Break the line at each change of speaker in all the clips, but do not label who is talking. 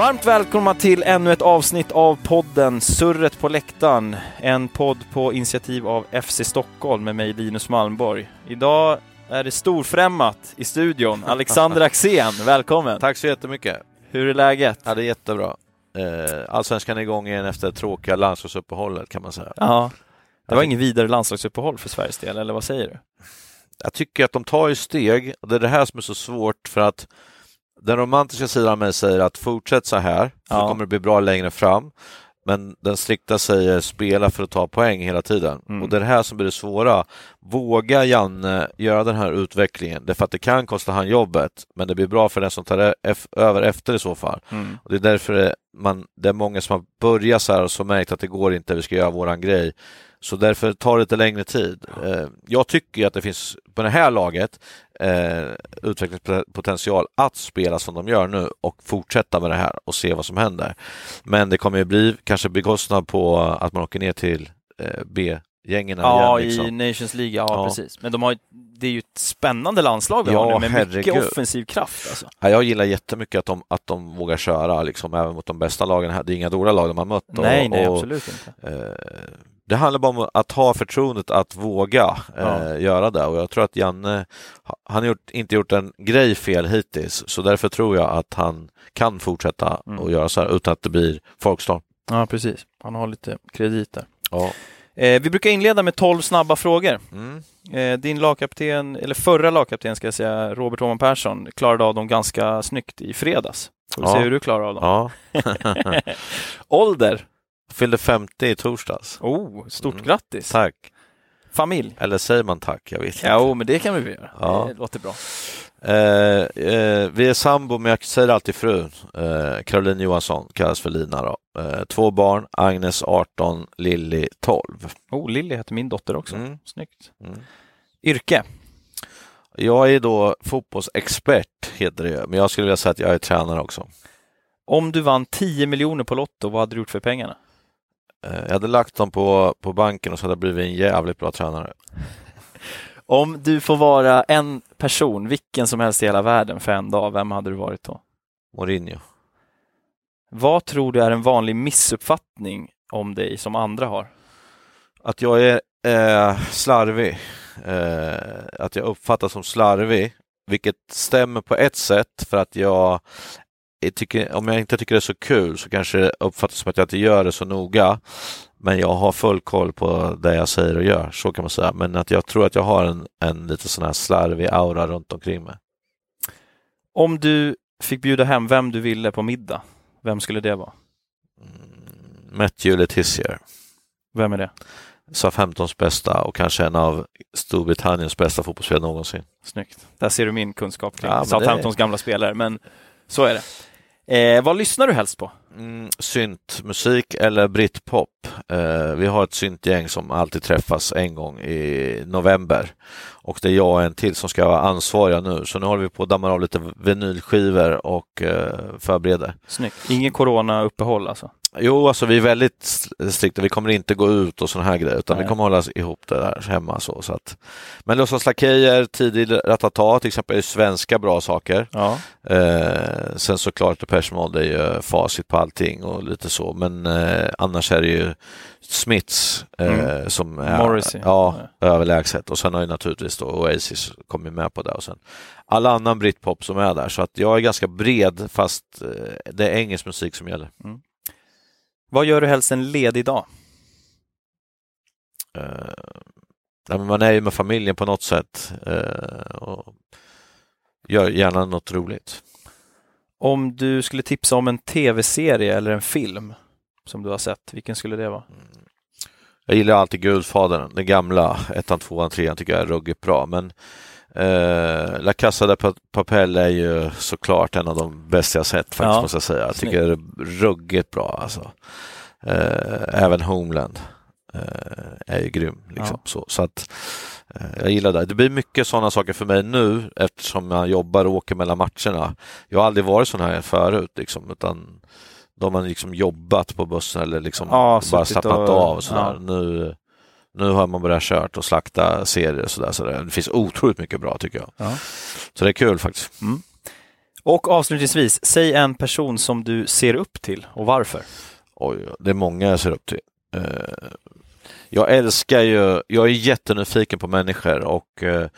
Varmt välkomna till ännu ett avsnitt av podden Surret på läktaren. En podd på initiativ av FC Stockholm med mig Linus Malmborg. Idag är det storfrämmat i studion. Alexander Axén, välkommen!
Tack så jättemycket!
Hur är läget?
Ja, det är jättebra. Eh, Allsvenskan är igång igen efter tråkiga landslagsuppehållet kan man säga.
Ja, det var ingen vidare landslagsuppehåll för Sveriges del, eller vad säger du?
Jag tycker att de tar ju steg det är det här som är så svårt för att den romantiska sidan av mig säger att fortsätt så här, för
Ja.
det kommer att bli bra längre fram. Men den strikta säger spela för att ta poäng hela tiden.
Mm.
Och det är det här som blir det svåra. Våga Janne göra den här utvecklingen? Det är för att det kan kosta han jobbet, men det blir bra för den som tar över efter i så fall.
Mm.
Och det är därför det, man, det är många som har börjat så här och så märkt att det går inte, vi ska göra våran grej. Så därför tar det lite längre tid. Eh, jag tycker att det finns på det här laget eh, utvecklingspotential att spela som de gör nu och fortsätta med det här och se vad som händer. Men det kommer ju bli kanske bekostnad på att man åker ner till eh, B-gängen
Ja,
igen. Liksom.
i Nations League, ja,
Ja.
precis. Men de har, det är ju ett spännande landslag vi
Ja,
har nu med mycket
herregud.
offensiv kraft. Alltså.
Ja, jag gillar jättemycket att de, att de vågar köra, liksom, även mot de bästa lagen. här. Det är inga dåliga lag de har mött. och-
nej, nej,
och,
absolut inte.
Eh, det handlar bara om att ha förtroendet att våga eh,
Ja.
göra det och jag tror att Janne, ha- han har gjort, inte gjort en grej fel hittills så därför tror jag att han kan fortsätta
Mm.
och göra så här utan att det blir folkstorm.
Ja, precis. Han har lite kredit där.
Ja.
Eh, vi brukar inleda med 12 snabba frågor.
Mm.
Eh, din lagkapten, eller förra lagkapten ska jag säga, Robert Åhman Persson, klarade av dem ganska snyggt i fredags. Får vi
Ja.
se hur du klarar av dem.
ja.
Ålder?
Fyllde 50 i torsdags.
Oh, stort
Mm.
grattis!
Tack.
Familj?
Eller säger man tack? Jag vet inte.
Ja, oh, men det kan vi göra.
Ja.
Det låter bra.
Eh, eh, vi är sambo, men jag säger alltid frun. Eh, Caroline Johansson kallas för Lina. Då. Eh, två barn, Agnes 18, Lilly 12.
Oh, Lilly heter min dotter också.
Mm.
Snyggt.
Mm.
Yrke?
Jag är då fotbollsexpert, heter det, men jag skulle vilja säga att jag är tränare också.
Om du vann 10 miljoner på Lotto, vad hade du gjort för pengarna?
Eh, Jag hade lagt dem på, på banken och så hade jag blivit en jävligt bra tränare.
Om du får vara en person, vilken som helst i hela världen för en dag, vem hade du varit då?
Mourinho.
Vad tror du är en vanlig missuppfattning om dig som andra har?
Att jag är eh, slarvig. Eh, att jag uppfattas som slarvig, vilket stämmer på ett sätt för att jag jag tycker, om jag inte tycker det är så kul så kanske det uppfattas som att jag inte gör det så noga. Men jag har full koll på det jag säger och gör, så kan man säga. Men att jag tror att jag har en, en lite sån här slarvig aura runt omkring mig.
Om du fick bjuda hem vem du ville på middag, vem skulle det vara?
Mm, Matthew Letizier.
Vem är det?
SA-15s bästa och kanske en av Storbritanniens bästa fotbollsspelare någonsin.
Snyggt. Där ser du min kunskap kring
Ja, men
Southamptons gamla spelare, men så är det. Eh, vad lyssnar du helst på?
Mm, syntmusik eller britpop. Eh, vi har ett syntgäng som alltid träffas en gång i november och det är jag och en till som ska vara ansvariga nu. Så nu håller vi på att damma av lite vinylskivor och eh, förbereder.
Snyggt. Ingen corona-uppehåll alltså?
Jo, alltså vi är väldigt strikta. Vi kommer inte gå ut och sådana här grejer utan
Nej.
vi kommer hålla ihop det där hemma. Så, så att. Men Låtsaslakejer, tidig ratata till exempel är svenska bra saker.
Ja.
Eh, sen såklart Depeche Mode är ju facit på allting och lite så, men eh, annars är det ju Smiths eh,
Mm.
som är
Morrissey.
ja, överlägset och sen har ju naturligtvis då Oasis kommit med på det och sen alla annan britpop som är där så att jag är ganska bred fast eh, det är engelsk musik som gäller.
Vad gör du helst en ledig dag?
Men man är ju med familjen på något sätt eh, och gör gärna något roligt.
Om du skulle tipsa om en tv-serie eller en film som du har sett, vilken skulle det vara?
Jag gillar alltid Gudfadern, den gamla, ettan, tvåan, trean tycker jag är ruggigt bra. Men eh, La Casa de Pa- Papel är ju såklart en av de bästa jag sett faktiskt
Ja,
måste jag säga. Jag tycker det är ruggigt bra alltså. Eh, även Homeland eh, är ju grym. Liksom.
Ja.
Så, så att eh, jag gillar det. Det blir mycket sådana saker för mig nu eftersom jag jobbar och åker mellan matcherna. Jag har aldrig varit sån här förut liksom, utan då har man liksom jobbat på bussen eller liksom
Ja,
bara slappnat
och-
av. Och sådär.
ja.
Nu, nu har man börjat kört och slakta serier och sådär. Så det finns otroligt mycket bra tycker jag.
Ja.
Så det är kul faktiskt.
Och avslutningsvis, säg en person som du ser upp till och varför.
Oj, det är många jag ser upp till. Eh, jag älskar ju, jag är jättenyfiken på människor och eh,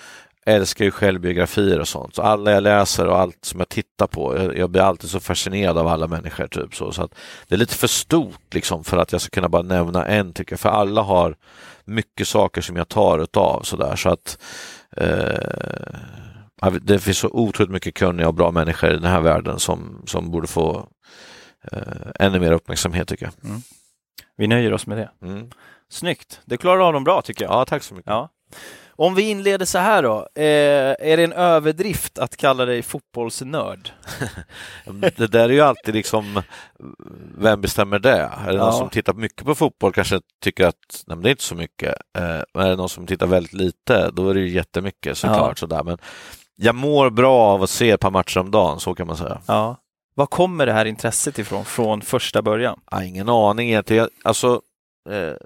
älskar ju självbiografier och sånt. Så alla jag läser och allt som jag tittar på, jag, jag blir alltid så fascinerad av alla människor. Typ så. så att det är lite för stort liksom för att jag ska kunna bara nämna en tycker jag. För alla har mycket saker som jag tar utav sådär så att eh, det finns så otroligt mycket kunniga och bra människor i den här världen som, som borde få eh, ännu mer uppmärksamhet tycker jag.
Mm. Vi nöjer oss med det.
Mm.
Snyggt, det klarar av dem bra tycker jag.
Ja, tack så mycket.
Ja. Om vi inleder så här då, eh, är det en överdrift att kalla dig fotbollsnörd?
det där är ju alltid liksom, vem bestämmer det? Är det
Ja.
någon som tittar mycket på fotboll kanske tycker att nej, det är inte så mycket. Eh, men är det någon som tittar väldigt lite, då är det ju jättemycket såklart. Sådär. Men jag mår bra av att se ett par matcher om dagen, så kan man säga.
Ja. Var kommer det här intresset ifrån, från första början?
Ja, ingen aning egentligen. Alltså,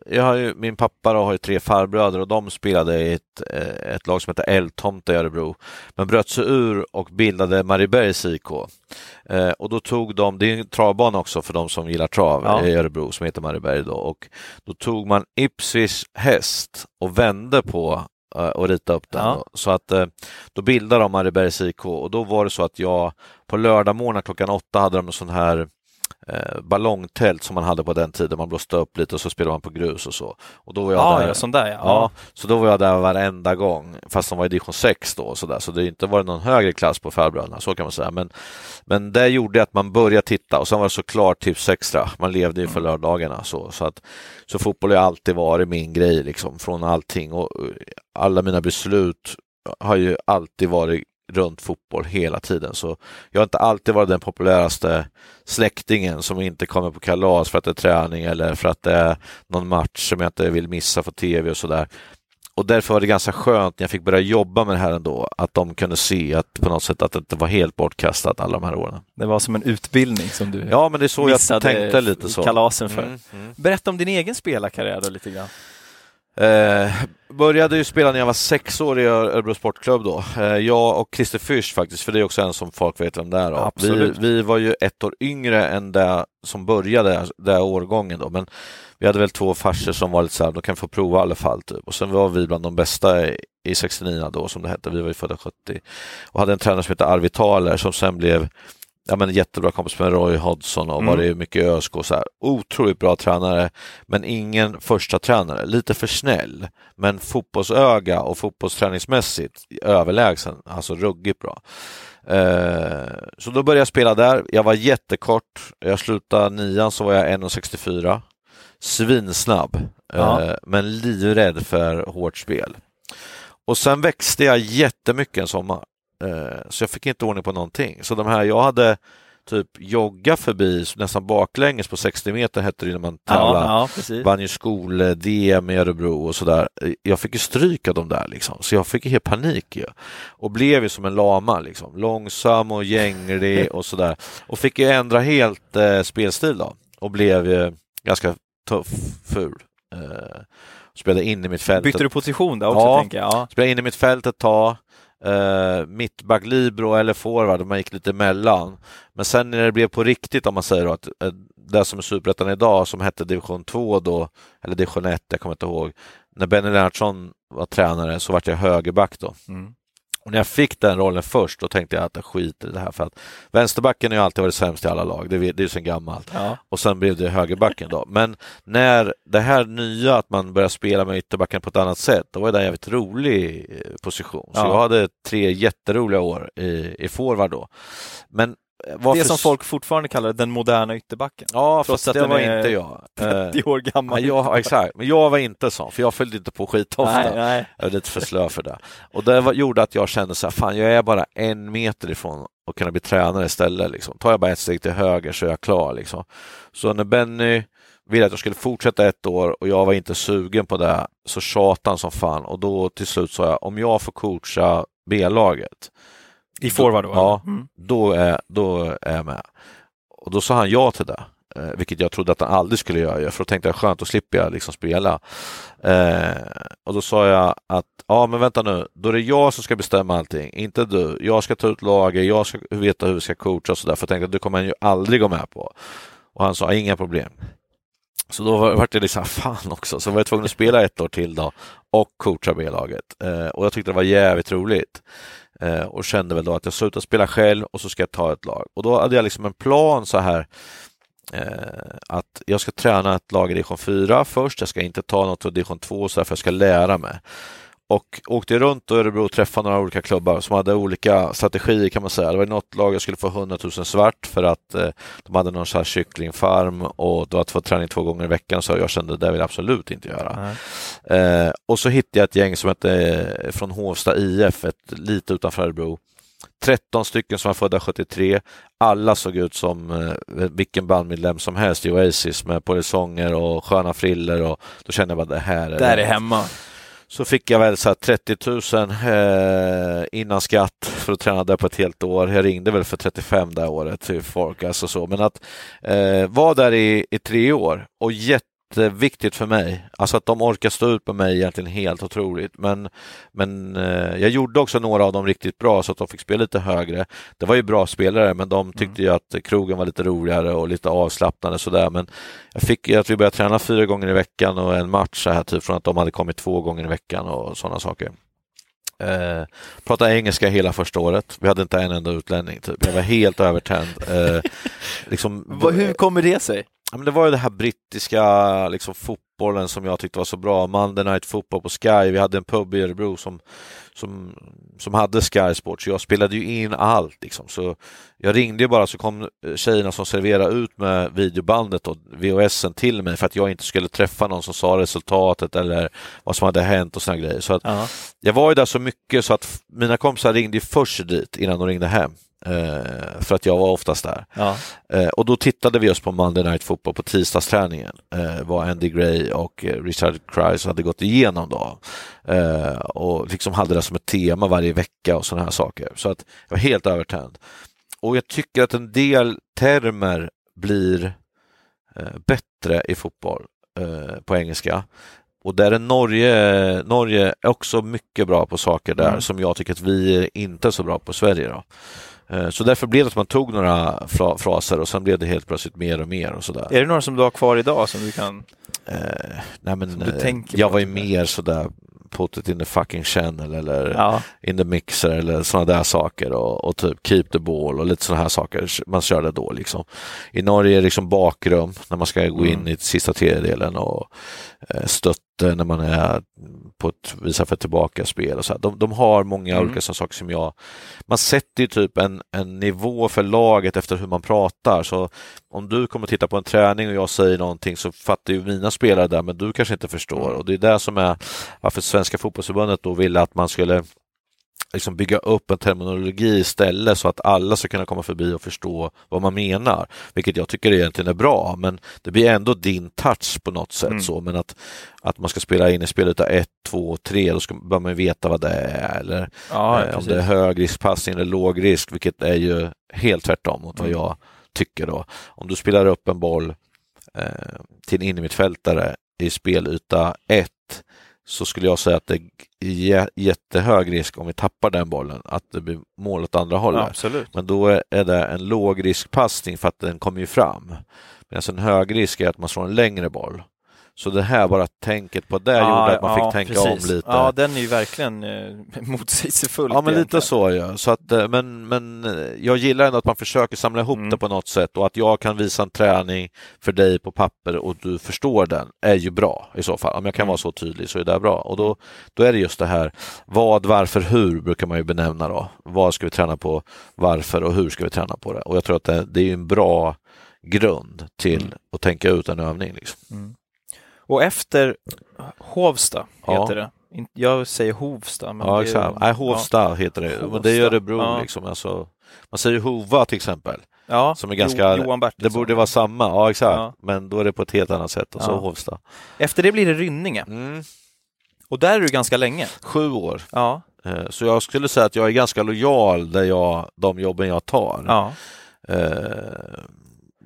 jag har ju, min pappa då, har ju tre farbröder och de spelade i ett, eh, ett lag som heter Älgtomte i Örebro. Men bröt sig ur och bildade Mariebergs IK. Eh, och då tog de, det är en travbana också för de som gillar trav
Ja.
i Örebro som heter Marieberg då. Och då tog man Ipswich häst och vände på eh, och ritade upp den.
Ja.
Så att eh, då bildade de Mariebergs IK och då var det så att jag på lördagmorgnar klockan åtta hade de en sån här eh, ballongtält som man hade på den tiden. Man blåste upp lite och så spelade man på grus och så. Och då var jag
Ja,
där.
ja, sån där ja.
Ja, så då var jag där varenda gång, fast de var i division 6 då och så där. så det har inte varit någon högre klass på farbröderna, så kan man säga. Men, men det gjorde att man började titta och sen var det såklart tips extra. Man levde ju för lördagarna så, så att så fotboll har alltid varit min grej liksom från allting och eh, alla mina beslut har ju alltid varit runt fotboll hela tiden. Så jag har inte alltid varit den populäraste släktingen som inte kommer på kalas för att det är träning eller för att det är någon match som jag inte vill missa för tv och sådär. Och därför var det ganska skönt när jag fick börja jobba med det här ändå, att de kunde se att på något sätt att det inte var helt bortkastat alla de här åren.
Det var som en utbildning som du
Ja, men det är så jag tänkte lite så.
kalasen för.
Mm, mm.
Berätta om din egen spelarkarriär då lite grann.
Eh, började ju spela när jag var sex år i Örebro Sportklubb då. Eh, jag och Christer Fürst faktiskt, för det är också en som folk vet vem det är. Då. Vi, vi var ju ett år yngre än det som började den årgången då, men vi hade väl två farsor som var lite så här, de kan få prova i alla fall. Typ. Och sen var vi bland de bästa i, i 69 då som det hette, vi var ju födda 70. Och hade en tränare som hette Arvid Thaler som sen blev ja, men jättebra kompis med Roy Hodgson och
Mm.
var det mycket i ÖSK och så här. Otroligt bra tränare, men ingen första tränare. Lite för snäll, men fotbollsöga och fotbollsträningsmässigt överlägsen, alltså ruggigt bra. Eh, så då började jag spela där. Jag var jättekort. Jag slutade nian så var jag 1,64. Svinsnabb,
Ja.
eh, men livrädd för hårt spel. Och sen växte jag jättemycket en sommar. Eh, så jag fick inte ordning på någonting. Så de här, jag hade typ jogga förbi nästan baklänges på 60 meter hette det när man tävlade.
Ja, ja.
Vann ju skol-DM i Örebro och sådär. Jag fick ju stryk av dem där liksom, så jag fick ju helt panik ju. Och blev ju som en lama liksom, långsam och gänglig och sådär. Och fick ju ändra helt eh, spelstil då och blev ju ganska tuff, ful. Eh, spelade in i mitt fält.
Bytte du position där också
Ja.
tänker jag? Ja.
Spelade in i mitt fält ett tag. Eh, uh, mittback, libero eller forward, man gick lite emellan. Men sen när det blev på riktigt, om man säger då, att eh, det som är superettan idag, som hette division 2 då, eller division 1, jag kommer inte ihåg. När Benny Lennartsson var tränare så vart jag högerback då.
Mm.
Och när jag fick den rollen först, då tänkte jag att jag skiter i det här. För att vänsterbacken har ju alltid varit sämst i alla lag, det, är ju sen gammalt.
Ja.
Och sen blev det högerbacken då. Men när det här nya, att man börjar spela med ytterbacken på ett annat sätt, då var det en jävligt rolig eh, position. Så
Ja.
jag hade tre jätteroliga år i, i forward då. Men varför...
Det som folk fortfarande kallar den moderna ytterbacken.
Ja,
trots
fast
att
det var
är
inte jag. Eh,
30 år gammal.
Ja, jag, exakt, men jag var inte sån, för jag följde inte på skitofta.
nej, nej.
Jag är lite för slö för det. Och det var, gjorde att jag kände så här, fan jag är bara en meter ifrån att kunna bli tränare istället. Liksom. Tar jag bara ett steg till höger så är jag klar. Liksom. Så när Benny ville att jag skulle fortsätta ett år och jag var inte sugen på det så tjatade han som fan och då till slut sa jag, om jag får coacha B-laget,
I forward då?
Ja.
Mm.
då är, då är jag med. Och då sa han ja till det. eh, vilket jag trodde att han aldrig skulle göra, för då tänkte jag skönt, då slipper jag liksom spela. Eh, och då sa jag att, ja men vänta nu, då är det jag som ska bestämma allting, inte du. Jag ska ta ut lager, jag ska veta hur vi ska coacha och sådär, för jag tänkte att det kommer han ju aldrig gå med på. Och han sa, inga problem. Så då var det liksom, fan också, så var jag tvungen att spela ett år till då och coacha B-laget. Eh, och jag tyckte det var jävligt roligt. Eh, och kände väl då att jag slutar spela själv och så ska jag ta ett lag. Och då hade jag liksom en plan så här eh, att jag ska träna ett lag i division 4 först, jag ska inte ta något i division 2 så här, för jag ska lära mig och åkte runt i Örebro och träffade några olika klubbar som hade olika strategier kan man säga. Det var något lag jag skulle få 100 000 svart för att eh, de hade någon så här kycklingfarm och då att få träning två gånger i veckan så jag kände det vill jag absolut inte göra. Eh, och så hittade jag ett gäng som hette eh, från Hovsta IF, ett lite utanför Örebro. 13 stycken som var födda 73. Alla såg ut som eh, vilken bandmedlem som helst i Oasis med polisonger och sköna friller och då kände jag bara det här är
Där är hemma
så fick jag väl så 30 000 eh, innan skatt för att träna där på ett helt år. Jag ringde väl för 35 det året till folk. Alltså så. Men att eh, vara där i, i tre år och jätte jätteviktigt för mig. Alltså att de orkar stå ut med mig egentligen helt otroligt. Men, men eh, jag gjorde också några av dem riktigt bra så att de fick spela lite högre. Det var ju bra spelare men de tyckte mm. ju att krogen var lite roligare och lite avslappnande sådär. Men jag fick att vi började träna fyra gånger i veckan och en match så här typ från att de hade kommit två gånger i veckan och sådana saker. Eh, pratade engelska hela första året. Vi hade inte en enda utlänning. Typ. Jag var helt övertänd. Eh,
liksom, Hur kommer det sig?
Ja, men det var ju det här brittiska liksom, fotbollen som jag tyckte var så bra. Monday Night Football på Sky. Vi hade en pub i Örebro som, som, som hade Sky Sports. Så jag spelade ju in allt. Liksom. Så jag ringde ju bara så kom tjejerna som serverade ut med videobandet och VHSen till mig för att jag inte skulle träffa någon som sa resultatet eller vad som hade hänt och såna grejer. Så att uh -huh. Jag var ju där så mycket så att mina kompisar ringde först dit innan de ringde hem. Eh, för att jag var oftast där. Ja. Eh, och då tittade vi just på Monday Night Football på tisdagsträningen. Eh, vad Andy Gray och Richard Christ hade gått igenom då. och liksom hade det som ett tema varje vecka och sådana här saker. Så att jag var helt övertänd. Och jag tycker att en del termer blir bättre i fotboll på engelska. Och där är Norge, Norge också mycket bra på saker där mm. som jag tycker att vi inte är så bra på Sverige. Då. Eh, så därför blev det att man tog några fraser och sen blev det helt plötsligt mer och mer och sådär.
Är det några som du har kvar idag som du kan?
Eh, nej men eh, jag var ju mer sådär put it in the fucking channel eller ja. in the mixer eller sådana där saker och, och, typ keep the ball och lite sådana här saker man körde då liksom. I Norge är det liksom bakrum när man ska gå in mm. i sista tredjedelen och eh, stötta när man är på ett visa för tillbaka spel och så. De, de, har många mm. olika saker som jag... Man sätter ju typ en, en nivå för laget efter hur man pratar. Så om du kommer titta på en träning och jag säger någonting så fattar ju mina spelare där men du kanske inte förstår. Mm. Och det är det som är varför Svenska fotbollsförbundet då ville att man skulle liksom bygga upp en terminologi istället så att alla ska kunna komma förbi och förstå vad man menar. Vilket jag tycker egentligen är bra, men det blir ändå din touch på något sätt. Mm. så Men att, att man ska spela in i spelet av 1, 2, 3, då ska, bör man veta vad det är. Eller ja, eh, om det är högriskpassning eller lågrisk, vilket är ju helt tvärtom mot vad mm. jag tycker. då. Om du spelar upp en boll eh, till en innermittfältare i spelyta 1 så skulle jag säga att det är jättehög risk om vi tappar den bollen att det blir mål åt andra hållet.
Ja,
Men då är det en låg riskpassning för att den kommer ju fram. Medan en hög risk är att man slår en längre boll. Så det här bara tänket på det ja, gjorde att man ja, fick tänka precis. om lite.
Ja, den är ju verkligen eh, motsägelsefull.
Ja, men lite så ja. Så att, eh, men, men eh, jag gillar ändå att man försöker samla ihop mm. det på något sätt och att jag kan visa en träning för dig på papper och du förstår den är ju bra i så fall. Om jag kan mm. vara så tydlig så är det bra. Och då, då är det just det här vad, varför, hur brukar man ju benämna då. Vad ska vi träna på, varför och hur ska vi träna på det? Och jag tror att det, det är en bra grund till mm. att tänka ut en övning. Liksom. Mm.
Och efter Hovsta heter ja. det. Jag säger Hovsta.
Men ja, exakt. Nej, Hovsta ja. heter det. Hovsta. Men det är Örebro ja. liksom. Alltså, man säger Hova till exempel.
Ja,
som är ganska, Johan Det borde vara samma, ja exakt. Ja. Men då är det på ett helt annat sätt och så Hovsta.
Efter det blir det Rynninge. Mm. Och där är du ganska länge.
Sju år. Ja. Eh, så jag skulle säga att jag är ganska lojal där jag, de jobben jag tar. Ja. Eh,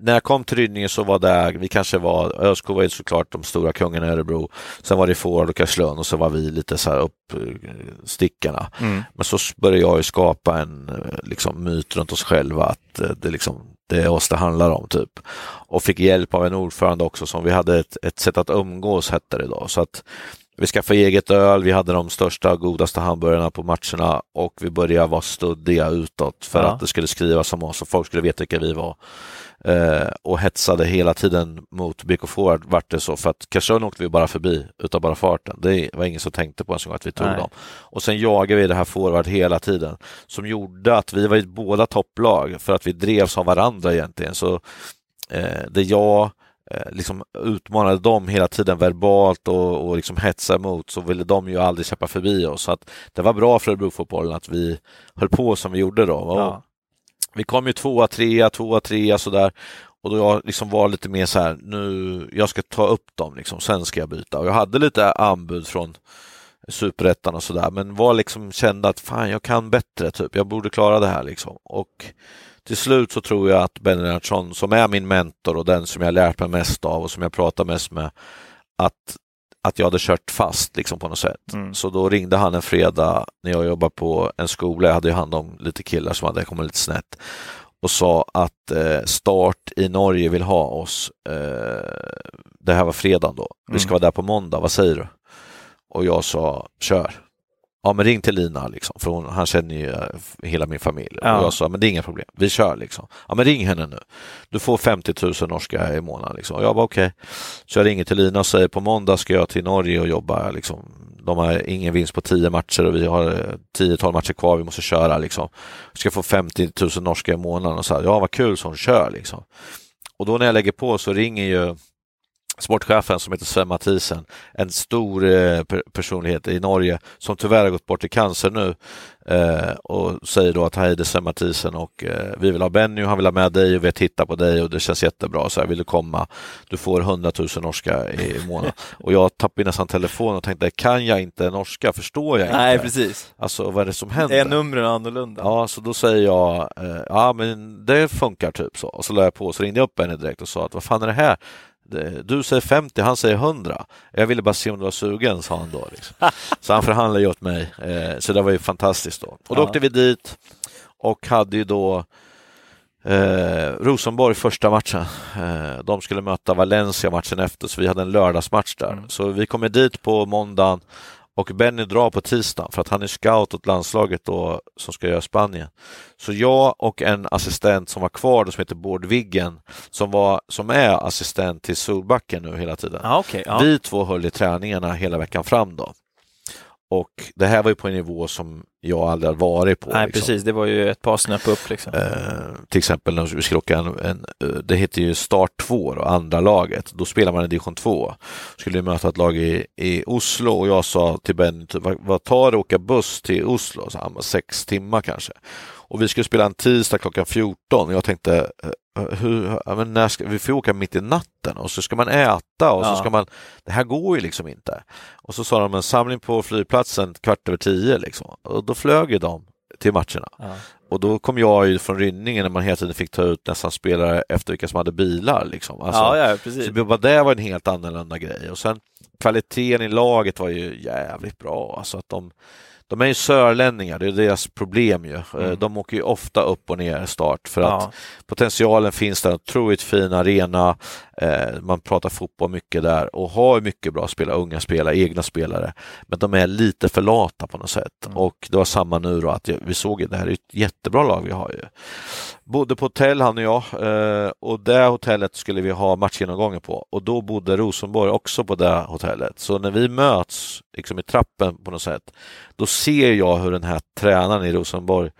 när jag kom till Rynninge så var det, vi kanske var, ÖSK var ju såklart de stora kungarna i Örebro, sen var det Ford och Karlslund och så var vi lite så här uppstickarna. Mm. Men så började jag ju skapa en liksom, myt runt oss själva att det, liksom, det är oss det handlar om typ. Och fick hjälp av en ordförande också som vi hade ett, ett sätt att umgås hette det då. Så att vi skaffade eget öl, vi hade de största och godaste hamburgarna på matcherna och vi började vara studdiga utåt för ja. att det skulle skrivas om oss och folk skulle veta vilka vi var. Eh, och hetsade hela tiden mot BK Forward vart det så för att Karsön åkte vi bara förbi utav bara farten. Det var ingen som tänkte på ens att vi tog Nej. dem. Och sen jagade vi det här forward hela tiden som gjorde att vi var båda topplag för att vi drevs av varandra egentligen. Så eh, det jag Eh, liksom utmanade dem hela tiden verbalt och, och liksom hetsade emot så ville de ju aldrig släppa förbi oss. Så att det var bra för Örebrofotbollen att vi höll på som vi gjorde då. Ja. Vi kom ju tvåa, trea, tvåa, trea sådär och då jag liksom var lite mer så här, nu, jag ska ta upp dem liksom, sen ska jag byta. Och jag hade lite anbud från superettan och sådär, men var liksom kände att fan, jag kan bättre, typ. Jag borde klara det här liksom. Och till slut så tror jag att Benny Lennartsson, som är min mentor och den som jag lärt mig mest av och som jag pratar mest med, att, att jag hade kört fast liksom på något sätt. Mm. Så då ringde han en fredag när jag jobbade på en skola, jag hade ju hand om lite killar som hade kommit lite snett och sa att eh, Start i Norge vill ha oss. Eh, det här var fredagen då. Vi ska mm. vara där på måndag, vad säger du? Och jag sa, kör ja men ring till Lina liksom, för hon, han känner ju eh, hela min familj. Ja. Och jag sa, men det är inga problem, vi kör liksom. Ja men ring henne nu. Du får 50 000 norska i månaden liksom. Och jag var okej. Okay. Så jag ringer till Lina och säger, på måndag ska jag till Norge och jobba liksom. De har ingen vinst på 10 matcher och vi har 10-12 eh, matcher kvar, vi måste köra liksom. Ska få 50 000 norska i månaden och så här, ja vad kul så hon kör liksom. Och då när jag lägger på så ringer ju sportchefen som heter Sven Mathisen, en stor eh, personlighet i Norge som tyvärr har gått bort i cancer nu eh, och säger då att hej det är Sven Mathisen och eh, vi vill ha Benny och han vill ha med dig och vi har tittat på dig och det känns jättebra så här, vill du komma? Du får 100 000 norska i månaden. och jag tappade nästan telefonen och tänkte kan jag inte norska? Förstår jag inte?
Nej precis.
Alltså vad är det som händer?
Är numren annorlunda?
Ja, så då säger jag ja men det funkar typ så och så la jag på och så ringde jag upp Benny direkt och sa att vad fan är det här? Du säger 50, han säger 100. Jag ville bara se om du var sugen, sa han då. Liksom. Så han förhandlade åt mig, eh, så det var ju fantastiskt då. Och då ja. åkte vi dit och hade ju då eh, Rosenborg första matchen. Eh, de skulle möta Valencia matchen efter, så vi hade en lördagsmatch där. Mm. Så vi kommer dit på måndagen och Benny drar på tisdag för att han är scout åt landslaget då, som ska göra Spanien. Så jag och en assistent som var kvar då, som heter Bård Viggen som, var, som är assistent till Solbacken nu hela tiden.
Ah, okay, ah.
Vi två höll i träningarna hela veckan fram då. Och det här var ju på en nivå som jag aldrig hade varit på.
Nej, liksom. precis. Det var ju ett par snäpp upp. Liksom.
Eh, till exempel när vi skulle åka en, en, eh, det heter ju start 2 då, andra laget. Då spelar man i division 2. Skulle vi möta ett lag i, i Oslo och jag sa till Benny, vad, vad tar det att åka buss till Oslo? Så han, sex timmar kanske. Och vi skulle spela en tisdag klockan 14 och jag tänkte, eh, hur, men när ska, vi får åka mitt i natten och så ska man äta och ja. så ska man, det här går ju liksom inte. Och så sa de en samling på flygplatsen kvart över tio liksom. och då flög ju de till matcherna. Ja. Och då kom jag ju från Rynningen när man hela tiden fick ta ut nästan spelare efter vilka som hade bilar. Liksom.
Alltså, ja, ja, precis.
Så bara det var en helt annorlunda grej. Och sen kvaliteten i laget var ju jävligt bra. Alltså att de, de är ju sörlänningar, det är deras problem ju. Eh, mm. De åker ju ofta upp och ner start för ja. att potentialen finns där, otroligt fin arena, man pratar fotboll mycket där och har mycket bra spelare, unga spelare, egna spelare. Men de är lite för lata på något sätt mm. och det var samma nu då att vi såg att det här är ett jättebra lag vi har ju. Bodde på hotell han och jag eh, och det hotellet skulle vi ha matchgenomgången på och då bodde Rosenborg också på det hotellet. Så när vi möts liksom i trappen på något sätt, då ser jag hur den här tränaren i Rosenborg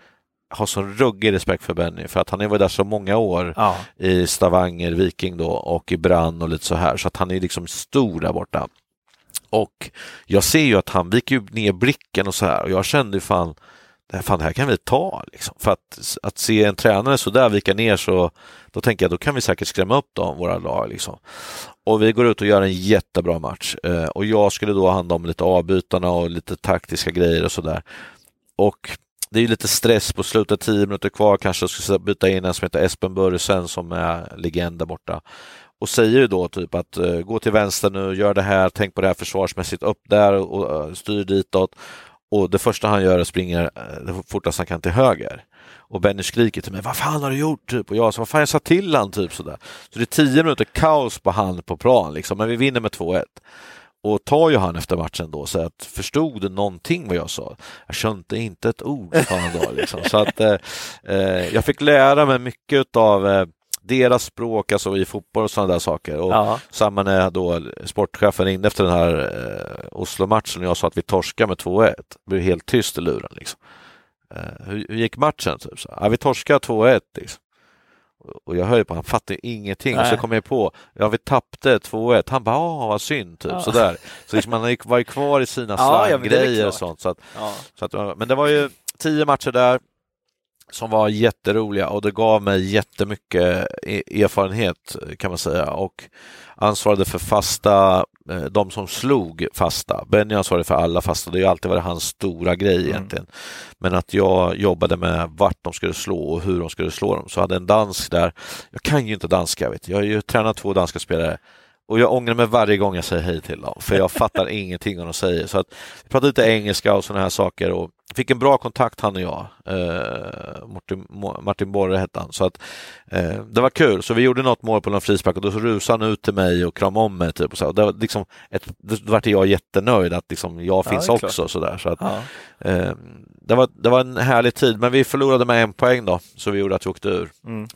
har sån ruggig respekt för Benny för att han har varit där så många år ja. i Stavanger, Viking då och i Brann och lite så här så att han är liksom stor där borta. Och jag ser ju att han viker ner blicken och så här och jag kände ju fan fan det här kan vi ta. Liksom. För att, att se en tränare så där vika ner så då tänker jag då kan vi säkert skrämma upp dem, våra lag. Liksom. Och vi går ut och gör en jättebra match eh, och jag skulle då ha hand om lite avbytarna och lite taktiska grejer och sådär. Och det är ju lite stress på slutet, tio minuter kvar kanske, ska byta in en som heter Espen Börjesen som är legend där borta och säger ju då typ att eh, gå till vänster nu, gör det här, tänk på det här försvarsmässigt, upp där och eh, styr ditåt. Och det första han gör är att springa eh, fortast han kan till höger. Och Benny skriker till mig, vad fan har du gjort? Typ. Och jag sa, vad fan jag sa till han typ sådär. Så det är tio minuter kaos på hand på plan liksom, men vi vinner med 2-1. Och tar ju han efter matchen då säger att förstod du någonting vad jag sa? Jag skönte inte ett ord, sa han då. Liksom. Så att eh, eh, jag fick lära mig mycket av eh, deras språk alltså i fotboll och sådana där saker. Och ja. Samma när då sportchefen ringde efter den här eh, Oslo-matchen och jag sa att vi torskar med 2-1. Det blev helt tyst i luren. Liksom. Eh, hur, hur, gick matchen? Typ? Så, ja, vi torskar 2-1. Liksom. Och jag hör ju på han fattar ingenting. Nej. Och så kom jag på, ja vi tappade 2-1. Han bara, åh vad synd, typ ja. sådär. Så liksom man var ju kvar i sina ja, slanggrejer och sånt. Så att, ja. så att, men det var ju tio matcher där som var jätteroliga och det gav mig jättemycket e-, erfarenhet kan man säga och ansvarade för fasta, eh, de som slog fasta. Benny ansvarade för alla fasta, det har ju alltid varit hans stora grej mm. egentligen. Men att jag jobbade med vart de skulle slå och hur de skulle slå dem. Så hade en dansk där, jag kan ju inte danska, vet. jag har ju tränat två danska spelare och jag ångrar mig varje gång jag säger hej till dem, för jag fattar ingenting om de säger. Så att, vi pratade lite engelska och sådana här saker och fick en bra kontakt han och jag. Eh, Martin, Martin Borre hette han. Så att, eh, det var kul, så vi gjorde något mål på någon frispark och då rusade han ut till mig och kramade om mig. Typ, och så. Och det var liksom ett, då vart jag jättenöjd att liksom, jag finns ja, också. Så där. Så att, ja. eh, det, var, det var en härlig tid, men vi förlorade med en poäng då, så vi gjorde att vi åkte ur. Mm.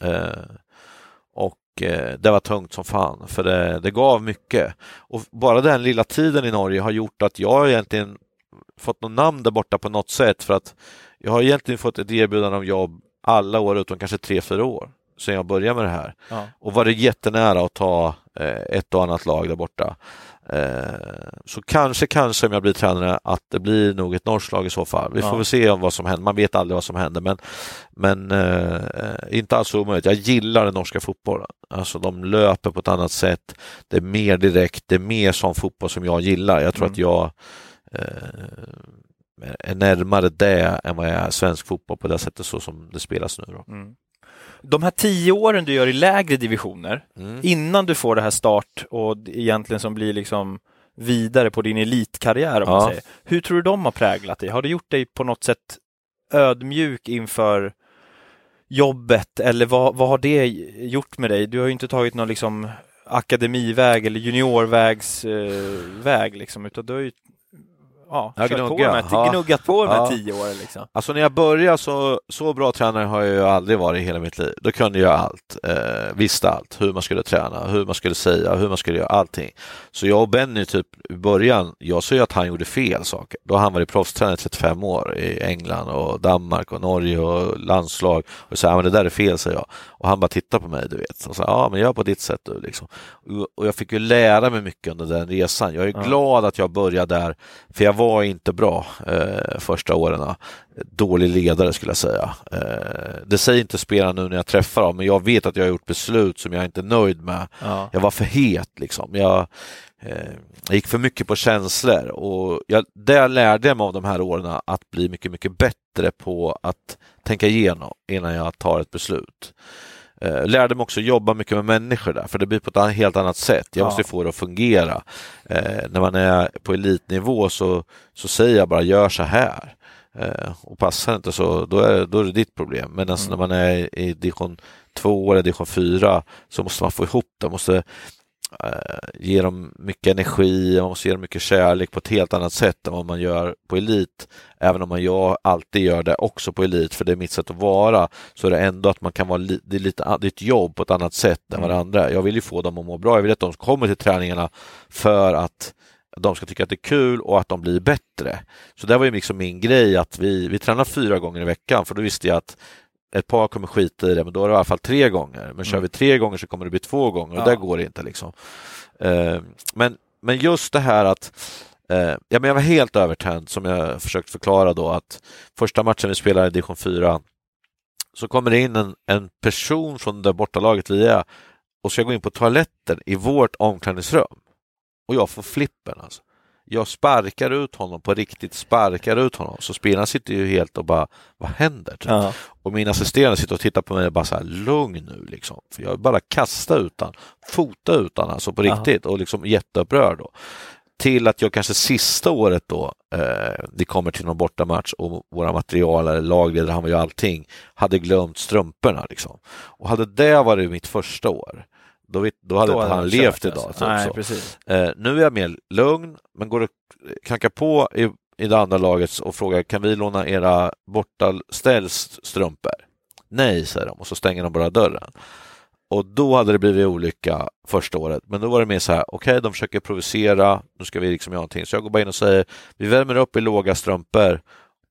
Eh, det var tungt som fan, för det, det gav mycket. Och bara den lilla tiden i Norge har gjort att jag egentligen fått något namn där borta på något sätt, för att jag har egentligen fått ett erbjudande om jobb alla år utom kanske tre, fyra år sedan jag började med det här. Ja. Och varit jättenära att ta eh, ett och annat lag där borta. Eh, så kanske, kanske om jag blir tränare att det blir nog ett norskt lag i så fall. Vi ja. får väl se vad som händer. Man vet aldrig vad som händer, men, men eh, inte alls omöjligt. Jag gillar den norska fotbollen. Alltså de löper på ett annat sätt. Det är mer direkt. Det är mer sån fotboll som jag gillar. Jag tror mm. att jag eh, är närmare det än vad jag är svensk fotboll på det sättet så som det spelas nu. Då. Mm
de här tio åren du gör i lägre divisioner, mm. innan du får det här start och egentligen som blir liksom vidare på din elitkarriär, om ja. man säger. Hur tror du de har präglat dig? Har det gjort dig på något sätt ödmjuk inför jobbet eller vad, vad har det gjort med dig? Du har ju inte tagit någon liksom akademiväg eller juniorvägsväg eh, liksom, utan du har ju ja, gnugga. på med, ja. gnuggat på med ja. tio år. Liksom.
Alltså när jag började så, så bra tränare har jag ju aldrig varit i hela mitt liv. Då kunde jag allt, eh, visste allt, hur man skulle träna, hur man skulle säga, hur man skulle göra allting. Så jag och Benny typ i början, jag ju att han gjorde fel saker. Då har han varit proffstränare i 35 år i England och Danmark och Norge och landslag. Och sa, ja, men det där är fel, sa jag. Och han bara tittade på mig, du vet. Och sa, ja men gör på ditt sätt du liksom. Och jag fick ju lära mig mycket under den resan. Jag är glad att jag började där, för jag var inte bra eh, första åren. Dålig ledare skulle jag säga. Eh, det säger inte spelarna nu när jag träffar dem, men jag vet att jag har gjort beslut som jag inte är nöjd med. Ja. Jag var för het liksom. Jag, eh, jag gick för mycket på känslor och jag, det lärde jag mig av de här åren att bli mycket, mycket bättre på att tänka igenom innan jag tar ett beslut. Eh, lärde mig också jobba mycket med människor där, för det blir på ett helt annat sätt. Jag måste få det att fungera. Eh, när man är på elitnivå så, så säger jag bara gör så här. Eh, och passar inte så, då är, då är det ditt problem. Men alltså mm. när man är i division 2 eller division 4 så måste man få ihop det. Måste ge dem mycket energi, man måste ge dem mycket kärlek på ett helt annat sätt än vad man gör på elit. Även om man jag alltid gör det också på elit, för det är mitt sätt att vara, så är det ändå att man kan vara li det är lite ett jobb på ett annat sätt än mm. varandra. Jag vill ju få dem att må bra, jag vill att de kommer till träningarna för att de ska tycka att det är kul och att de blir bättre. Så det var ju liksom min grej att vi, vi tränar fyra gånger i veckan för då visste jag att ett par kommer skita i det, men då är det i alla fall tre gånger. Men kör vi tre gånger så kommer det bli två gånger och ja. det går inte. liksom. Uh, men, men just det här att uh, ja, men jag var helt övertänd, som jag försökt förklara då, att första matchen vi spelade i division 4 så kommer det in en, en person från det bortalaget vi är och ska gå in på toaletten i vårt omklädningsrum. Och jag får flippen. Alltså. Jag sparkar ut honom på riktigt, sparkar ut honom. Så spelarna sitter ju helt och bara, vad händer? Typ.
Ja.
Och min assisterande sitter och tittar på mig och bara så här, lugn nu liksom. För jag bara kasta utan, fota utan alltså på
Ja.
riktigt och liksom jätteupprörd då. Till att jag kanske sista året då, eh, det kommer till någon bortamatch och våra materialare, lagledare, han var ju allting, hade glömt strumporna liksom. Och hade det varit mitt första år, då, vet, då hade
Då
inte
hade
han levt idag.
alltså. Nej.
Eh, nu är jag mer lugn, men går och knackar på i, i det andra laget och frågar kan vi låna era bortaställs strumpor? Nej, säger de och så stänger de bara dörren. Och då hade det blivit olycka första året. Men då var det mer så här, okej, de försöker provocera, nu ska vi liksom göra någonting. Så jag går bara in och säger, vi värmer upp i låga strumpor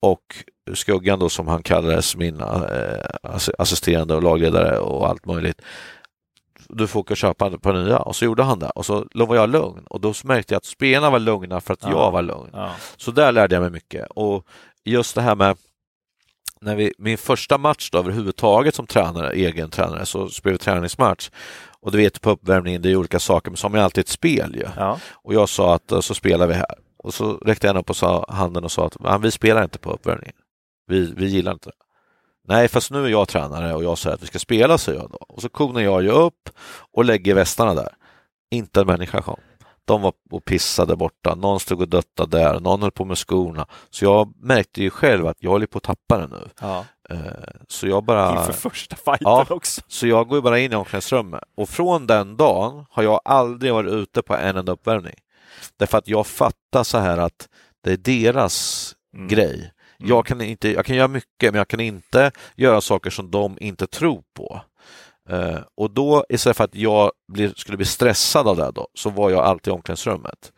och Skuggan då som han kallades, min eh, ass- assisterande och lagledare och allt möjligt. Du får åka och köpa på nya och så gjorde han det och så var jag lugn och då märkte jag att spelarna var lugna för att
Ja.
jag var lugn.
Ja.
Så där lärde jag mig mycket och just det här med när vi, min första match då överhuvudtaget som tränare, egen tränare, så spelade vi träningsmatch. Och du vet på uppvärmningen, det är olika saker, men så man ju alltid ett spel ju.
Ja.
Och jag sa att så spelar vi här. Och så räckte jag upp och sa handen och sa att "Ja, vi spelar inte på uppvärmningen. Vi, vi gillar inte det. Nej, fast nu är jag tränare och jag säger att vi ska spela, säger jag då. Och så konar jag ju upp och lägger västarna där. Inte en människa kom. De var och pissade borta, någon stod och duttade där, någon höll på med skorna. Så jag märkte ju själv att jag håller på att tappa det nu.
Ja.
Eh, Så jag bara...
Inför första fighten
Ja.
också.
Så jag går bara in i omklädningsrummet och från den dagen har jag aldrig varit ute på en enda uppvärmning. Därför att jag fattar så här att det är deras
Mm.
grej. Mm. Jag kan, inte, jag kan göra mycket men jag kan inte göra saker som de inte tror på. Uh, och då istället för att jag blir, skulle bli stressad av det då, så var jag alltid i omklädningsrummet.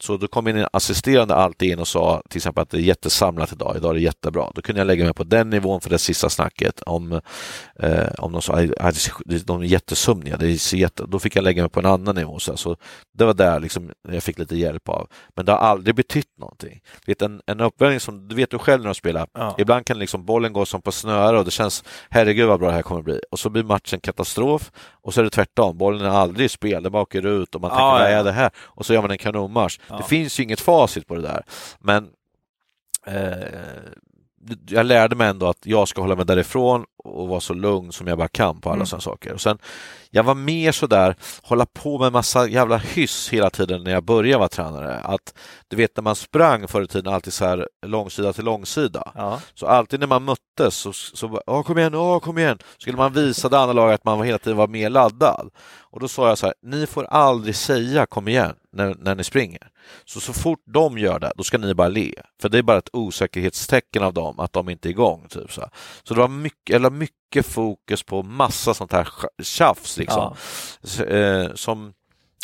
Så då kom en assisterande alltid in och sa till exempel att det är jättesamlat idag, idag är det jättebra. Då kunde jag lägga mig på den nivån för det sista snacket om, eh, om de sa att de är jättesömniga, det är jätte... då fick jag lägga mig på en annan nivå. Så, så Det var där liksom jag fick lite hjälp av. Men det har aldrig betytt någonting. Vet, en, en uppvärmning som, du vet du själv när du spelar,
Ja.
ibland kan liksom bollen gå som på snöre och det känns herregud vad bra det här kommer bli. Och så blir matchen katastrof och så är det tvärtom, bollen är aldrig i spel, den bara åker ut och man
Ja,
tänker vad
ja.
är det här? Och så gör man en kanonmatch.
Ja.
Det finns ju inget facit på det där. Men eh, jag lärde mig ändå att jag ska hålla mig därifrån och vara så lugn som jag bara kan på alla
Mm.
sådana saker. Och sen, jag var mer sådär, hålla på med massa jävla hyss hela tiden när jag började vara tränare. Att du vet när man sprang förr i tiden alltid så här långsida till långsida.
Ja.
Så alltid när man möttes så, så "Åh, kom igen, åh, kom igen, skulle man visa det andra laget att man hela tiden var mer laddad. Och då sa jag så här, ni får aldrig säga kom igen när, när ni springer. Så så fort de gör det, då ska ni bara le. För det är bara ett osäkerhetstecken av dem att de inte är igång. Typ så, här. så det var mycket, eller mycket fokus på massa sånt här tjafs liksom.
Ja.
Eh, som,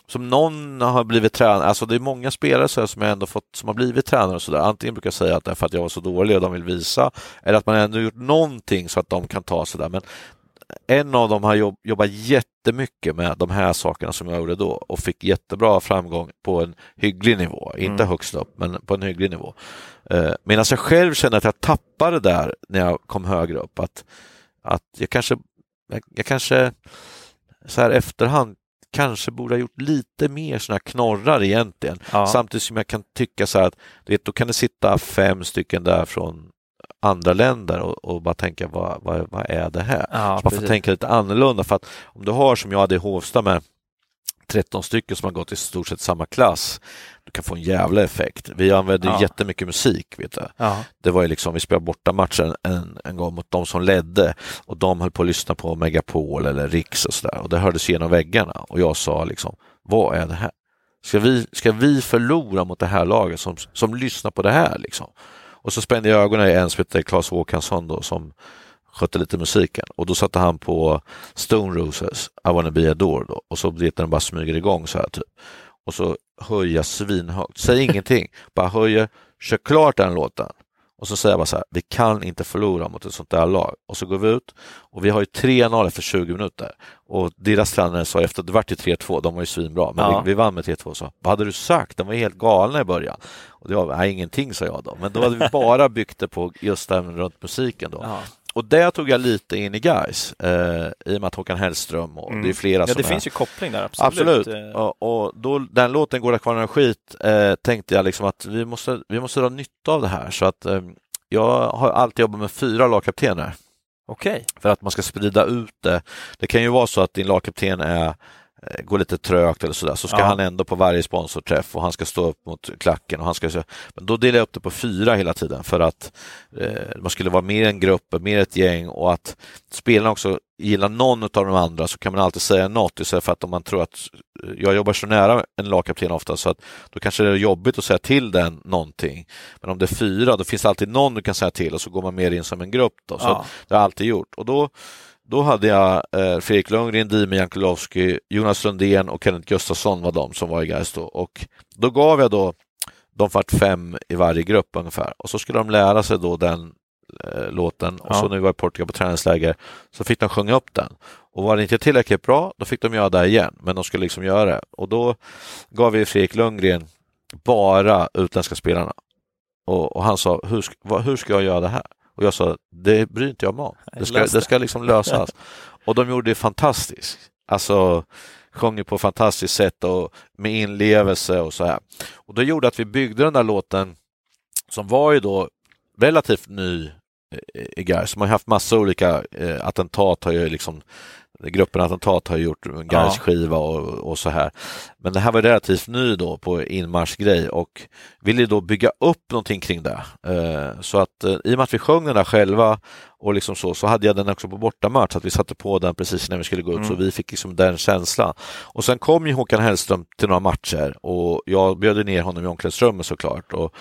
som någon har blivit tränare, alltså det är många spelare så som jag ändå fått, som har blivit tränare och sådär. Antingen brukar jag säga att det är för att jag var så dålig och de vill visa, eller att man ändå gjort någonting så att de kan ta sådär. Men en av dem har jobb, jobbat jättemycket med de här sakerna som jag gjorde då och fick jättebra framgång på en hygglig nivå. Inte
Mm.
högst upp, men på en hygglig nivå. Eh, Medan jag själv känner att jag tappade där när jag kom högre upp. Att, att jag kanske, jag, jag kanske så här efterhand kanske borde ha gjort lite mer här knorrar egentligen.
Ja.
Samtidigt som jag kan tycka så här att vet, då kan det sitta fem stycken där från andra länder och, och bara tänka vad, vad, vad är det här?
Ja,
man får tänka lite annorlunda för att om du har som jag hade i Hovsta med 13 stycken som har gått i stort sett samma klass, du kan få en jävla effekt. Vi använde
Ja.
jättemycket musik. Vet du.
Ja.
Det var ju liksom, vi spelade borta matchen en, en gång mot de som ledde och de höll på att lyssna på Megapol eller Riks och sådär och det hördes genom väggarna och jag sa liksom, vad är det här? Ska vi, ska vi förlora mot det här laget som, som lyssnar på det här liksom? Och så spände jag ögonen i en som heter Claes Håkansson då som skötte lite musiken och då satte han på Stone Roses I wanna be adored då och så vet den bara smyger igång så här typ. Och så höjer jag svinhögt, säg ingenting, bara höjer, kör klart den låten. Och så säger jag bara så här, vi kan inte förlora mot ett sånt där lag. Och så går vi ut och vi har ju 3-0 efter 20 minuter. Och deras tränare sa efter, det vart ju 3-2, de var ju svinbra, men
Ja.
vi, vi vann med 3-2. Så, vad hade du sagt? De var ju helt galna i början. Och det var, nej, ingenting sa jag då. Men då hade vi bara byggt det på just det här runt musiken då.
Ja.
Och det tog jag lite in i guys eh, i och med att Håkan Hellström och
Mm.
det är flera
Ja,
som
det
är...
finns ju koppling där, absolut.
Absolut.
Eh,
Och, och då, den låten Går det kvar några skit eh, tänkte jag liksom att vi måste, vi måste dra nytta av det här. Så att eh, jag har alltid jobbat med fyra lagkaptener
Okej.
för att man ska sprida ut det. Det kan ju vara så att din lagkapten är går lite trögt eller sådär, så ska
Ja.
han ändå på varje sponsorträff och han ska stå upp mot klacken och han ska... Men då delar jag upp det på fyra hela tiden för att eh, man skulle vara mer en grupp, mer ett gäng och att spelarna också gillar någon av de andra så kan man alltid säga något istället för att om man tror att eh, jag jobbar så nära en lagkapten ofta så att då kanske det är jobbigt att säga till den någonting. Men om det är fyra, då finns det alltid någon du kan säga till och så går man mer in som en grupp. Då. Så
Ja.
det har jag alltid gjort. Och då, då hade jag eh, Fredrik Lundgren, Dime Jankulovski, Jonas Lundén och Kenneth Gustafsson var de som var i Gais då. Och då gav jag då de vart fem i varje grupp ungefär och så skulle de lära sig då den eh, låten och
Ja.
så vi var i Portugal på träningsläger så fick de sjunga upp den. Och var det inte tillräckligt bra, då fick de göra det igen, men de skulle liksom göra det. Och då gav vi Fredrik Lundgren bara utländska spelarna. Och, och han sa, hur, vad, hur ska jag göra det här? Och jag sa, det bryr inte jag mig om. Det ska,
det.
ska liksom lösas. och de gjorde det fantastiskt. Alltså, sjöng ju på ett fantastiskt sätt och med inlevelse och så här. Och det gjorde att vi byggde den där låten som var ju då relativt ny eh, i Gais. Man har haft massa olika eh, attentat, har ju liksom gruppen Attentat har gjort en
Ja.
Gais skiva och, och så här. Men det här var relativt ny då på inmarschgrej och ville då bygga upp någonting kring det. Eh, så att eh, i och med att vi sjöng den där själva och liksom så, så hade jag den också på bortamatch, så att vi satte på den precis när vi skulle gå ut,
Mm.
så vi fick liksom den känslan. Och sen kom ju Håkan Hellström till några matcher och jag bjöd ner honom i omklädningsrummet såklart. Och,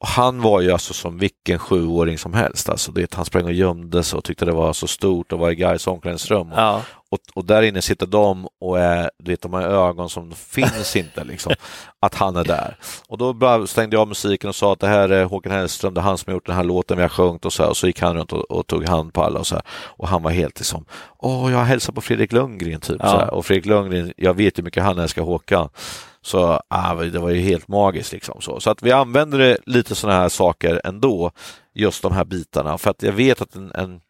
och han var ju alltså som vilken sjuåring som helst. Alltså det, han sprang och gömde sig och tyckte det var så stort att vara i Gais omklädningsrum. Och,
Ja.
och, och där inne sitter de och är, du vet, de har ögon som finns inte, liksom, att han är där. Och då stängde jag av musiken och sa att det här är Håkan Hellström, det är han som har gjort den här låten vi har sjungit och så här. Och så gick han runt och, och tog hand på alla och så här. Och han var helt liksom, åh, jag hälsar på Fredrik Lundgren typ.
Ja.
Och Fredrik Lundgren, jag vet hur mycket han älskar Håkan. Så ah, det var ju helt magiskt. Liksom, så. så att vi använder lite sådana här saker ändå, just de här bitarna. För att jag vet att en, en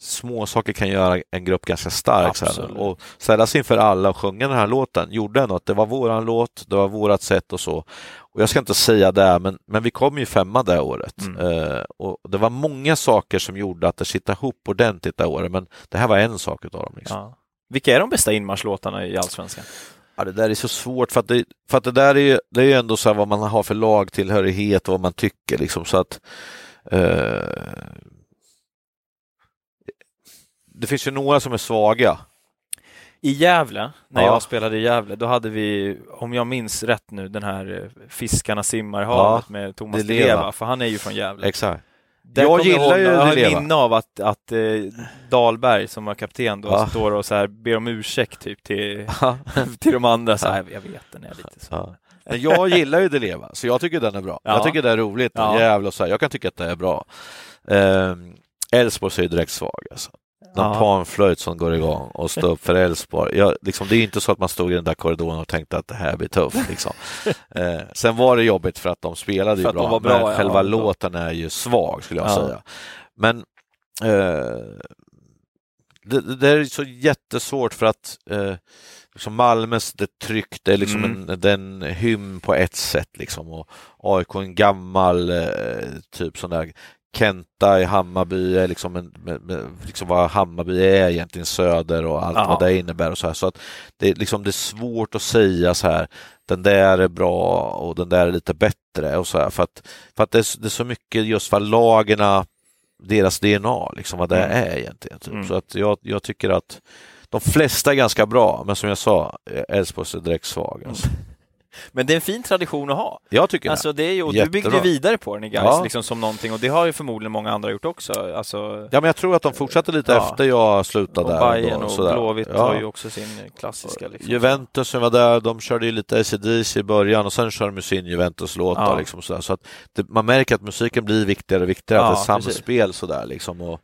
små saker kan göra en grupp ganska stark. Så. Och ställa sig inför alla och sjunga den här låten gjorde ändå att det var våran låt, det var vårat sätt och så. Och jag ska inte säga det, men, men vi kom ju femma det året.
Mm.
Eh, och det var många saker som gjorde att det sitter ihop ordentligt det året, men det här var en sak utav dem. Liksom.
Ja. Vilka är de bästa inmarschlåtarna i Allsvenskan?
Ja, det där är så svårt för att det, för att det där är ju, det är ju ändå så vad man har för lagtillhörighet och vad man tycker liksom så att eh, det finns ju några som är svaga.
I Gävle, när
Ja.
jag spelade i Gävle, då hade vi, om jag minns rätt nu, den här eh, Fiskarna simmar i
Ja,
havet med Thomas.
Leva,
för han är ju från Gävle.
Exakt. Jag gillar
ihåg-
ju
Jag har ett minne av att, att eh, Dahlberg, som var kapten då,
Ja.
står och så här, ber om ursäkt typ till, till de andra. Så här, jag vet, den är lite så.
Ja. Men jag gillar ju Deleva, så jag tycker den är bra.
Ja.
Jag tycker det är roligt
Ja.
jävla så här. Jag kan tycka att det är bra. Ehm, Elfsborg är ju direkt svag alltså. Någon
Ja.
panflöjt som går igång och står upp för Elfsborg. Liksom, det är inte så att man stod i den där korridoren och tänkte att det här blir tufft. Liksom. Eh, sen var det jobbigt för att de spelade ju bra,
bra,
men
ja.
själva
Ja.
låten är ju svag skulle jag
Ja.
säga. Men eh, det, det är så jättesvårt för att eh, liksom Malmös det tryck, det är liksom
Mm.
en, den hymn på ett sätt liksom och AIK en gammal eh, typ sån där Kenta i Hammarby är liksom, en, liksom vad Hammarby är egentligen söder och allt
Ja.
vad det innebär och så här. Så att det, är liksom, det är svårt att säga så här den där är bra och den där är lite bättre och så här för att, för att det, är, det är så mycket just för lagerna deras DNA, liksom vad det
Mm.
är egentligen. Typ.
Mm.
Så att jag, jag tycker att de flesta är ganska bra, men som jag sa, Elfsborg är direkt svag. Alltså.
Men det är en fin tradition att ha.
Jag tycker
Alltså det är ju, och du byggde ju vidare på den i Gais,
Ja.
liksom som någonting, och det har ju förmodligen många andra gjort också. Alltså.
Ja, men jag tror att de fortsatte lite
Ja.
efter jag slutade
och
där.
Bayern och
sådär.
Blåvitt
Ja.
har ju också sin klassiska. Liksom.
Juventus som var där, de körde ju lite ACDC i början och sen kör de sin Juventus-låt.
Ja.
Liksom sådär. Så att det, man märker att musiken blir viktigare och viktigare, att det är samspel sådär liksom. Och,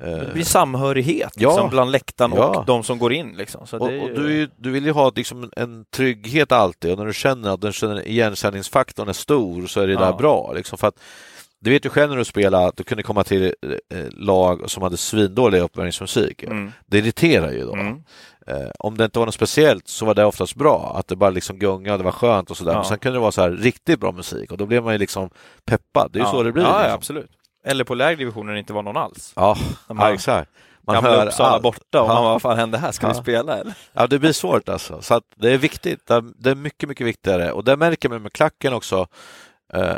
Det blir samhörighet
Ja.
liksom, bland läktaren
Ja.
och de som går in. Liksom. Så
och,
är
och
ju-
du, ju- du vill ju ha liksom en trygghet alltid och när du känner att den igenkänningsfaktorn är stor så är det
Ja.
där bra. Liksom, för att du vet ju själv när du spelar att du kunde komma till eh, lag som hade svindålig uppvärmningsmusik.
Mm.
Det irriterar ju då.
Mm.
Eh, om det inte var något speciellt så var det oftast bra, att det bara liksom gungade och det var skönt och sådär.
Ja.
Men sen kunde det vara så här riktigt bra musik och då blev man ju liksom peppad. Det är ju
ja.
så det blir.
Ja,
liksom.
absolut. Eller på lägre divisioner när det inte var någon alls.
Ja,
De
ja exakt. Man
Gamla
hör
Uppsala
allt.
borta och
Ja.
man vad fan hände här? Ska vi
Ja.
spela eller?
Ja, det blir svårt alltså. Så det är viktigt. Det är- Det är mycket, mycket viktigare. Och det märker man med klacken också. Eh, eh,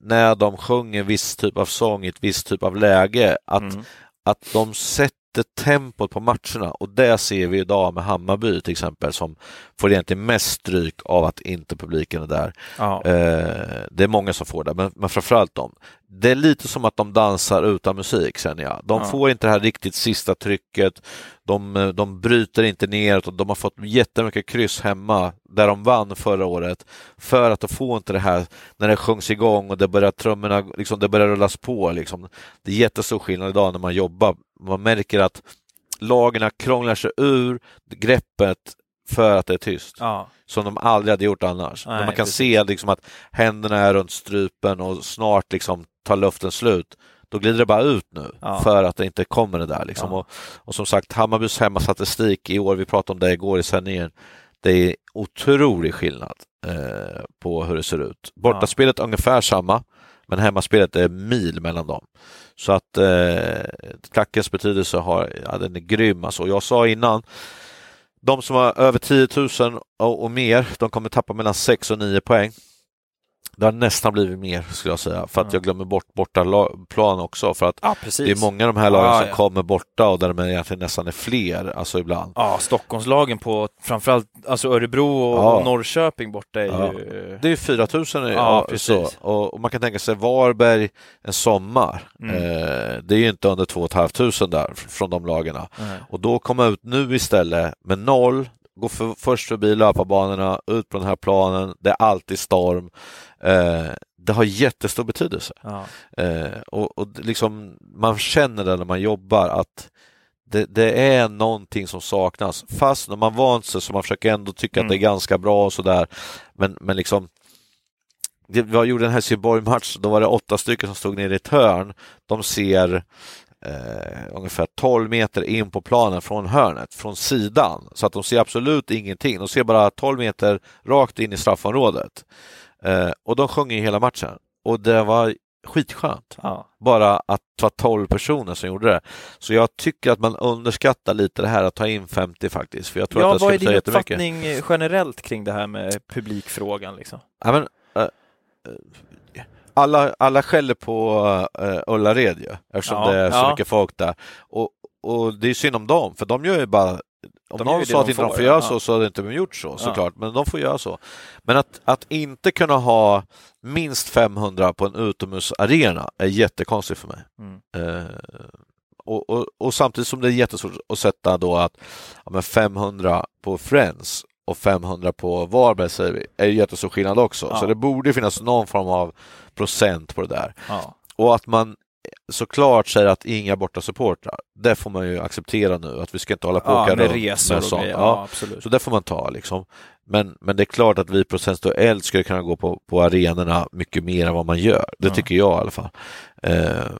när de sjunger viss typ av sång i ett visst typ av läge. Att,
Mm.
att de sätter tempot på matcherna och det ser vi idag med Hammarby till exempel som får egentligen mest stryk av att inte publiken är där.
Ja.
Eh, det är många som får det, men, men framförallt de. Det är lite som att de dansar utan musik känner jag. De
Ja.
får inte det här riktigt sista trycket. De, eh, de bryter inte ner utan de har fått jättemycket kryss hemma där de vann förra året för att de får inte det här när det sjungs igång och det börjar trummorna, liksom, det börjar rullas på. Liksom. Det är jättestor skillnad idag när man jobbar. Man märker att lagarna krånglar sig ur greppet för att det är tyst
Ja.
som de aldrig hade gjort annars.
Nej,
man kan
precis.
se liksom att händerna är runt strupen och snart liksom tar luften slut. Då glider det bara ut nu
Ja.
för att det inte kommer det där. Liksom.
Ja.
Och, och som sagt, Hammarbys hemmastatistik i år, vi pratade om det igår i sändningen, det är otrolig skillnad eh, på hur det ser ut. Bortaspelet är ungefär samma, men hemmaspelet är mil mellan dem. Så att eh, klackens betydelse har, ja, den är grym. Alltså. Jag sa innan, de som har över 10 000 och, och mer, de kommer tappa mellan 6 och 9 poäng. Det har nästan blivit mer skulle jag säga, för att
Ja.
jag glömmer bort borta la- plan också. För att
ja,
det är många av de här lagen
Ja,
som
ja.
kommer borta och där de egentligen nästan är fler, alltså ibland.
Ja, Stockholmslagen på framförallt alltså Örebro och, Norrköping borta är ju...
Det är 4 000 ja,
Ja, precis.
Och, och man kan tänka sig Varberg en sommar.
Mm.
Eh, det är ju inte under 2 500 där fr- från de lagarna.
Nej.
Och då komma ut nu istället med noll, gå för, först förbi löparbanorna, ut på den här planen, det är alltid storm. Eh, det har jättestor betydelse.
Ja.
Eh, och och liksom, man känner det när man jobbar att det, det är någonting som saknas. Fast när man vant sig så man försöker ändå tycka att det är
Mm.
ganska bra och sådär. Men, men liksom det, vi gjorde en Helsingborg-match, då var det åtta stycken som stod nere i ett hörn. De ser eh, ungefär 12 meter in på planen från hörnet, från sidan. Så att de ser absolut ingenting. De ser bara 12 meter rakt in i straffområdet. Eh, och de sjöng ju hela matchen. Och det var skitskönt.
Ja.
Bara att det var 12 personer som gjorde det. Så jag tycker att man underskattar lite det här att ta in 50 faktiskt. För jag tror
ja,
att det
vad är din uppfattning generellt kring det här med publikfrågan? Liksom?
Ja, men, eh, eh, alla, alla skäller på uh, Ullared ju, eftersom
Ja,
det är så
ja.
mycket folk där. Och, och det är synd om dem, för de gör ju bara om
De
någon sa att
de
inte de
får,
får göra
ja.
så, så hade inte de gjort så såklart. Men de får göra så. Men att, att inte kunna ha minst 500 på en utomhusarena är jättekonstigt för mig.
Mm.
Eh, och, och, och samtidigt som det är jättesvårt att sätta då att ja, men 500 på Friends och 500 på Varberg säger vi, är ju jättestor skillnad också.
Ja.
Så det borde finnas någon form av procent på det där.
Ja.
Och att man såklart säger att inga borta supportrar. Det får man ju acceptera nu, att vi ska inte hålla på och
ja, med resor och
sånt. Ja.
Ja.
Så det får man ta liksom. Men, men det är klart att vi procentuellt skulle kunna gå på, på arenorna mycket mer än vad man gör. Det tycker jag i alla fall. Eh,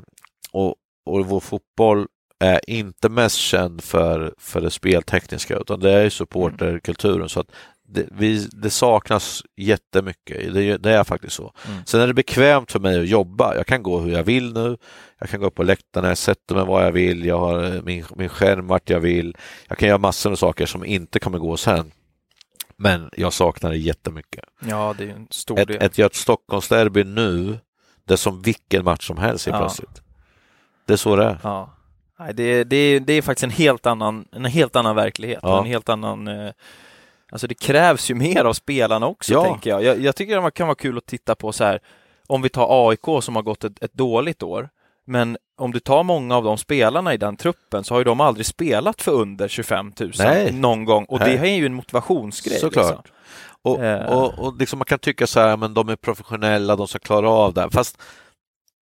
och, och vår fotboll är inte mest känd för, för det speltekniska utan det är supporterkulturen. Så att det, vi, det saknas jättemycket, det, det är faktiskt så.
Mm.
Sen är det bekvämt för mig att jobba. Jag kan gå hur jag vill nu. Jag kan gå upp på läktarna, jag sätter mig var jag vill, jag har eh, min, min skärm vart jag vill. Jag kan göra massor med saker som inte kommer gå sen. Men jag saknar det jättemycket.
Ja, det är en stor
Ett,
del.
ett, ett Stockholmsderby nu, det är som vilken match som helst helt
Ja.
plötsligt. Det är så det är.
Ja. Nej, det, det, det är faktiskt en helt annan, en helt annan verklighet.
Ja.
En helt annan... Eh, alltså det krävs ju mer av spelarna också,
Ja.
tänker jag. jag. Jag tycker det kan vara kul att titta på så här, om vi tar AIK som har gått ett, ett dåligt år, men om du tar många av de spelarna i den truppen så har ju de aldrig spelat för under 25 000
Nej.
någon gång och
Nej.
det är ju en motivationsgrej.
Såklart.
Liksom.
Och,
Eh.
och, och liksom man kan tycka så här, men de är professionella, de ska klara av det. här. Fast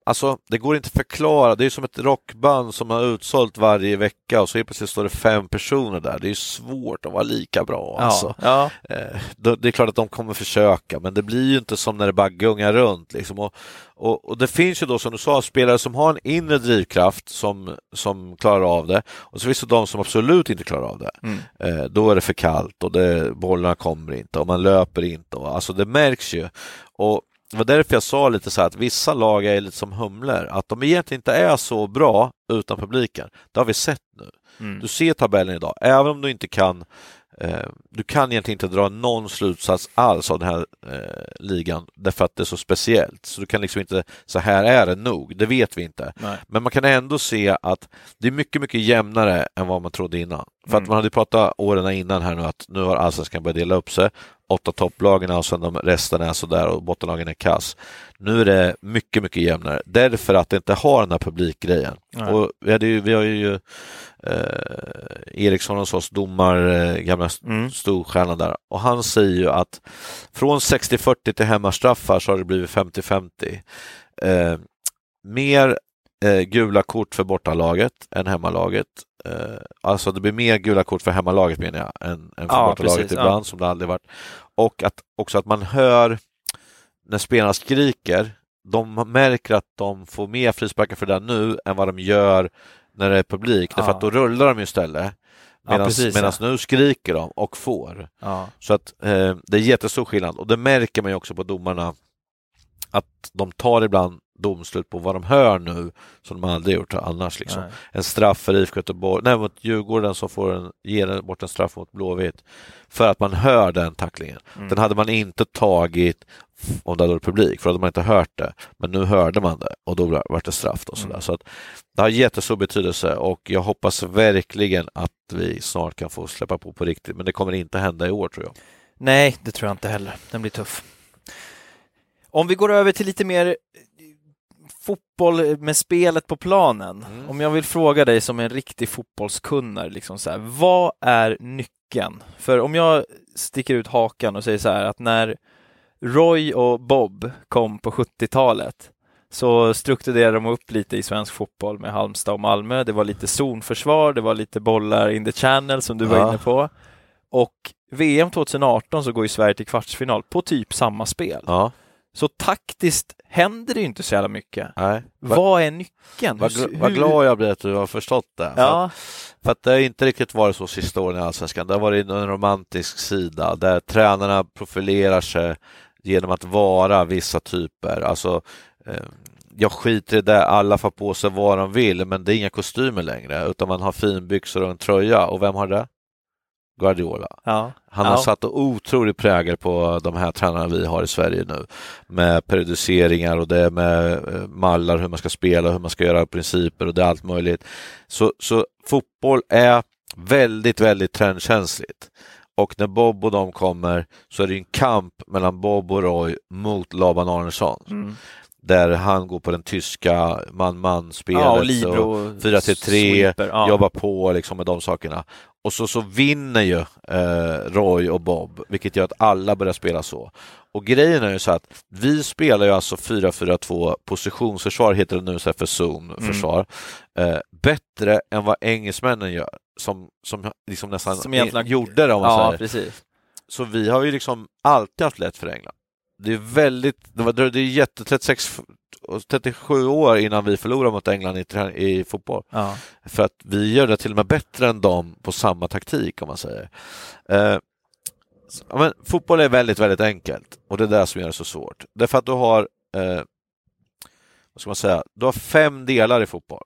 alltså det går inte att förklara. Det är som ett rockband som har utsålt varje vecka och så plötsligt står det fem personer där. Det är svårt att vara lika bra. Alltså.
Ja,
Eh, det är klart att de kommer försöka, men det blir ju inte som när det bara gungar runt. Liksom. Och, och, och, det finns ju då, som du sa, spelare som har en inre drivkraft som, som klarar av det och så finns det de som absolut inte klarar av det.
Mm.
Eh, då är det för kallt och det, bollarna kommer inte och man löper inte. Och, alltså det märks ju. Och det var därför jag sa lite så här att vissa lag är lite som humlor, att de egentligen inte är så bra utan publiken. Det har vi sett nu.
Mm.
Du ser tabellen idag, även om du inte kan eh, du kan egentligen inte dra någon slutsats alls av den här eh, ligan därför att det är så speciellt. Så du kan liksom inte, så här är det nog, det vet vi inte.
Nej.
Men man kan ändå se att det är mycket, mycket jämnare än vad man trodde innan. För
Mm.
att man hade pratat åren innan här nu att nu har allsvenskan börjat dela upp sig. Åtta topplagen och sen de resten är sådär och bottenlagen är kass. Nu är det mycket, mycket jämnare därför att det inte har den här publikgrejen.
Nej.
Och vi, hade ju, vi har ju eh, Eriksson hos oss, domar, eh, gamla
Mm.
storstjärnan där. Och han säger ju att från 60-40 till hemmastraffar så har det blivit 50-50. Eh, mer eh, gula kort för bortalaget än hemmalaget. Eh, alltså det blir mer gula kort för hemmalaget menar jag än, än för
Ja,
bortalaget
precis,
ibland
ja.
som det aldrig varit. Och att också att man hör när spelarna skriker, de märker att de får mer frisparkar för det nu än vad de gör när det är publik, därför
Ja.
att då rullar de ju istället. Medan
ja.
nu skriker de och får. Så att eh, det är jättestor skillnad och det märker man ju också på domarna att de tar ibland domslut på vad de hör nu som de aldrig gjort annars. Liksom.
Nej.
En straff för IFK Göteborg, nej mot Djurgården som får en, ger bort en straff mot Blåvitt för att man hör den tacklingen.
Mm.
Den hade man inte tagit om det hade varit publik, för då hade man inte hört det. Men nu hörde man det och då var det straff. Och sådär.
Mm.
Så att det har jättestor betydelse och jag hoppas verkligen att vi snart kan få släppa på på riktigt. Men det kommer inte hända i år tror jag.
Nej, det tror jag inte heller. Den blir tuff. Om vi går över till lite mer fotboll med spelet på planen.
Mm.
Om jag vill fråga dig som en riktig fotbollskunnare, liksom så här, vad är nyckeln? För om jag sticker ut hakan och säger så här att när Roy och Bob kom på 70-talet så strukturerade de upp lite i svensk fotboll med Halmstad och Malmö. Det var lite zonförsvar, det var lite bollar in the channel som du var
Ja.
inne på. Och VM 2018 så går ju Sverige till kvartsfinal på typ samma spel.
Ja,
Så taktiskt händer det ju inte så jävla mycket.
nej. Va,
Vad är nyckeln?
vad, gl- vad glad jag blir att du har förstått det. För,
Ja,
för att det har inte riktigt varit så sista åren i Allsvenskan. Det har varit en romantisk sida där tränarna profilerar sig genom att vara vissa typer. Alltså, eh, jag skiter i det, alla får på sig vad de vill, men det är inga kostymer längre, utan man har finbyxor och en tröja. Och vem har det? Guardiola.
ja,
Han
Ja.
har satt otrolig prägel på de här tränarna vi har i Sverige nu. Med periodiseringar och det med eh, mallar hur man ska spela, hur man ska göra principer och det är allt möjligt. Så, så fotboll är väldigt, väldigt trendkänsligt. Och när Bob och de kommer så är det en kamp mellan Bob och Roy mot Laban Arnesson.
mm.
Där han går på den tyska man-man-spelet.
ja och Libro
4-3-3,
sweeper, ja.
jobba på liksom med de sakerna. Och så, så vinner ju eh, Roy och Bob, vilket gör att alla börjar spela så. Och grejen är ju så att vi spelar ju alltså 4-4-2 positionsförsvar, heter det nu istället för zonförsvar, eh, bättre än vad engelsmännen gör, som, som liksom nästan
Som egentligen-
gjorde det om man
Ja,
säger.
precis.
Så vi har ju liksom alltid haft lätt för England. Det är väldigt, det var det är jätte 36, 37 år innan vi förlorade mot England i, i fotboll.
Ja.
För att vi gör det till och med bättre än dem på samma taktik om man säger. Eh, så- men, fotboll är väldigt, väldigt enkelt och det är det som gör det så svårt. Därför att du har, eh, vad ska man säga, du har fem delar i fotboll.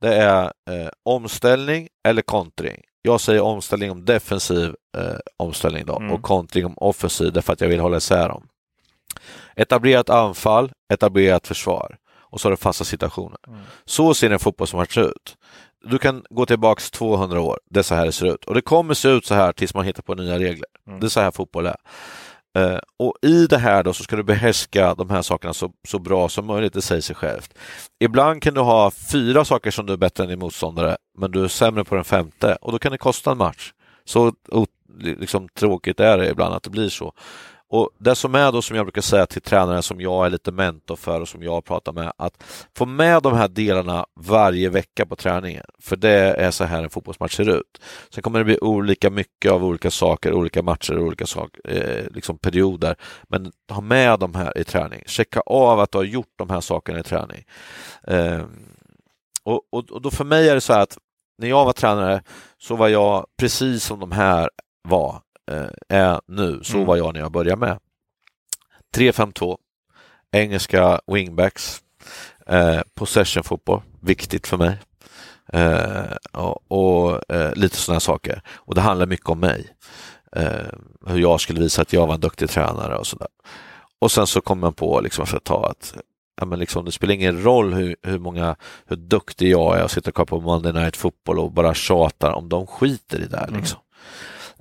Det är eh, omställning eller kontring. Jag säger omställning om defensiv eh, omställning då,
Mm.
och kontring om offensiv därför att jag vill hålla isär dem. Etablerat anfall, etablerat försvar och så har du fasta situationer.
Mm.
Så ser en fotbollsmatch ut. Du kan gå tillbaks 200 år, det är så här det ser ut. Och det kommer se ut så här tills man hittar på nya regler.
Mm.
Det är så här fotboll är. Eh, och i det här då så ska du behärska de här sakerna så, så bra som möjligt, det säger sig självt. Ibland kan du ha fyra saker som du är bättre än din motståndare, men du är sämre på den femte och då kan det kosta en match. Så liksom, tråkigt är det ibland att det blir så. Och det som är då som jag brukar säga till tränare som jag är lite mentor för och som jag pratar med, att få med de här delarna varje vecka på träningen. För det är så här en fotbollsmatch ser ut. Sen kommer det bli olika mycket av olika saker, olika matcher, olika sak, eh, liksom perioder. Men ha med de här i träning. Checka av att du har gjort de här sakerna i träning. Eh, och, och, och då för mig är det så här att när jag var tränare så var jag precis som de här var, är nu, så mm. var jag när jag började med. 3-5-2, engelska wingbacks, eh, possession-fotboll, viktigt för mig. Eh, och, och eh, lite sådana saker. Och det handlar mycket om mig. Eh, hur jag skulle visa att jag var en duktig tränare och sådär. Och sen så kom man på liksom för ett tag att ja, men liksom, det spelar ingen roll hur, hur, många, hur duktig jag är och sitter kvar på Monday Night Football och bara tjatar om de skiter i det. Mm. Liksom.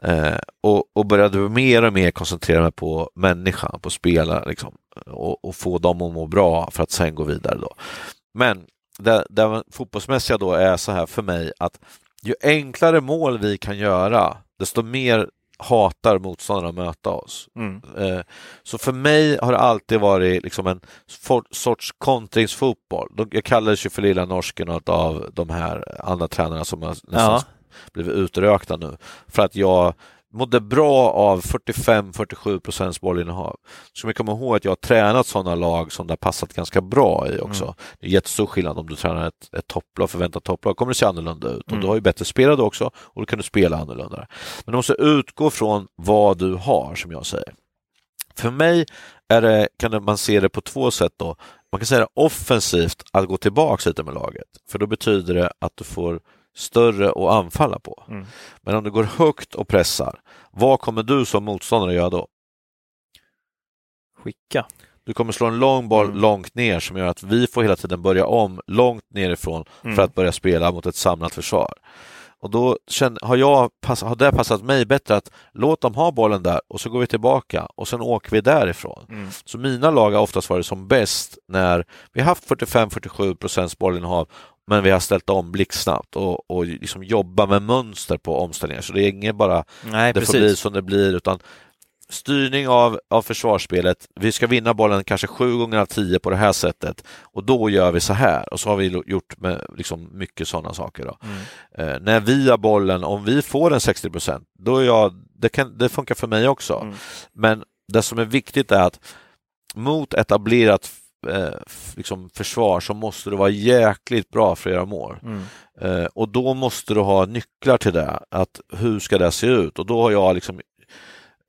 Eh, och, och började mer och mer koncentrera mig på människan, på spelare liksom, och, och, få dem att må bra för att sen gå vidare. Då. Men det, det fotbollsmässiga då är så här för mig att ju enklare mål vi kan göra, desto mer hatar motståndarna att möta oss. Mm. Eh, så för mig har det alltid varit liksom en sorts kontringsfotboll. Jag kallades ju för lilla norsken av de här andra tränarna som har nästan ja. Blivit utrökta nu. För att jag mådde bra av 45-47 procents bollinnehav. Så man kommer ihåg att jag har tränat sådana lag som det har passat ganska bra i också. Mm. Det är jättestor skillnad om du tränar ett, ett topplag, förväntat topplag, kommer det se annorlunda ut. Mm. Och du har ju bättre spelare också och då kan du spela annorlunda. Men du måste utgå från vad du har, som jag säger. För mig är det, kan man se det på två sätt. då. Man kan säga det offensivt, att gå tillbaka lite med laget. För då betyder det att du får större att anfalla på. Mm. Men om du går högt och pressar, vad kommer du som motståndare göra då?
Skicka.
Du kommer slå en lång boll mm. långt ner som gör att vi får hela tiden börja om långt nerifrån mm. för att börja spela mot ett samlat försvar. Och då känner, har, jag, har det passat mig bättre att låt dem ha bollen där och så går vi tillbaka och sen åker vi därifrån. Mm. Så mina lag har oftast varit som bäst när vi haft 45-47 procents bollinnehav men vi har ställt om blixtsnabbt och, och liksom jobba med mönster på omställningar. Så det är inget bara Nej, det precis. får bli som det blir utan styrning av, av försvarsspelet. Vi ska vinna bollen kanske sju gånger av tio på det här sättet och då gör vi så här och så har vi gjort med liksom mycket sådana saker. Då. Mm. Eh, när vi har bollen, om vi får en 60 procent, då är jag, det, kan, det funkar för mig också. Mm. Men det som är viktigt är att mot etablerat eh, liksom försvar så måste du vara jäkligt bra för att göra mål. Mm. Eh, och då måste du ha nycklar till det. Att hur ska det se ut? Och då har jag liksom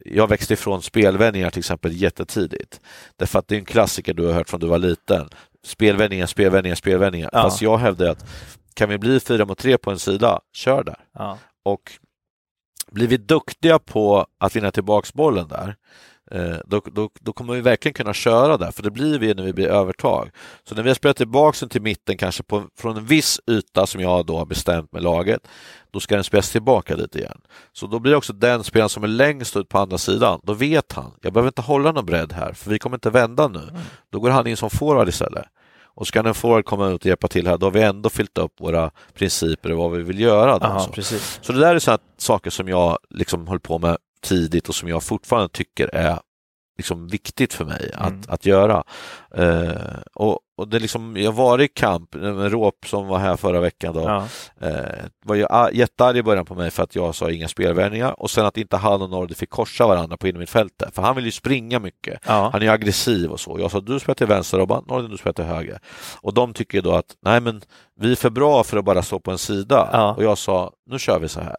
jag växte ifrån spelvändningar till exempel jättetidigt. Därför att det är en klassiker du har hört från du var liten. Spelvändningar, spelvändningar, spelvändningar. Ja. Fast jag hävdar att kan vi bli fyra mot tre på en sida, kör där. Ja. Och blir vi duktiga på att vinna tillbaks bollen där, då, då, då, kommer vi verkligen kunna köra där, för det blir vi när vi blir övertag. Så när vi har spelat tillbaka den till mitten, kanske på, från en viss yta som jag då har bestämt med laget, då ska den spelas tillbaka dit igen. Så då blir också den spelaren som är längst ut på andra sidan, då vet han, jag behöver inte hålla någon bredd här, för vi kommer inte vända nu. Mm. Då går han in som forward istället. Och ska en forward komma ut och hjälpa till här, då har vi ändå fyllt upp våra principer och vad vi vill göra. Aha, så. så det där är sådana saker som jag liksom höll på med tidigt och som jag fortfarande tycker är liksom viktigt för mig att, mm. att göra. Eh, och, och det liksom, jag var i kamp, med Råp som var här förra veckan då, ja. eh, var ju jättearg i början på mig för att jag sa inga spelvändningar och sen att inte han och Nordi fick korsa varandra på innermittfältet, för han vill ju springa mycket. Ja. Han är aggressiv och så. Jag sa du spelar till vänster Robban, Nordi du spelar till höger. Och de tycker då att nej men vi är för bra för att bara stå på en sida. Ja. Och jag sa nu kör vi så här.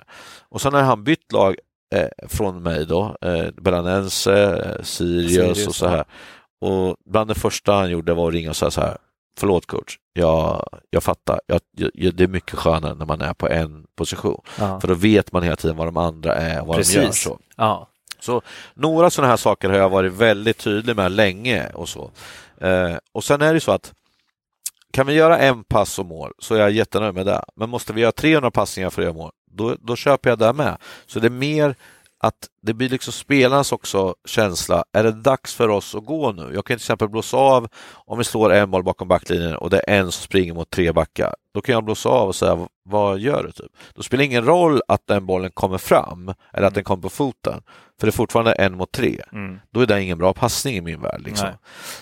Och sen när han bytt lag eh, från mig då, eh, Belanense, eh, Sirius, Sirius och så här. Och bland det första han gjorde var att ringa och säga så här, förlåt coach, jag, jag fattar, jag, jag, det är mycket skönare när man är på en position. Ja. För då vet man hela tiden vad de andra är och vad Precis. de gör. Så. Ja. så några sådana här saker har jag varit väldigt tydlig med länge och så. Eh, och sen är det så att kan vi göra en pass och mål så är jag jättenöjd med det. Men måste vi göra 300 passningar för att göra mål, då, då köper jag det med. Så det är mer att det blir liksom spelarnas också känsla, är det dags för oss att gå nu? Jag kan till exempel blåsa av om vi slår en boll bakom backlinjen och det är en som springer mot tre backar. Då kan jag blåsa av och säga, vad gör du? Typ? Då spelar det ingen roll att den bollen kommer fram eller att den kommer på foten, för det är fortfarande en mot tre.
Mm.
Då är det ingen bra passning i min värld. Liksom.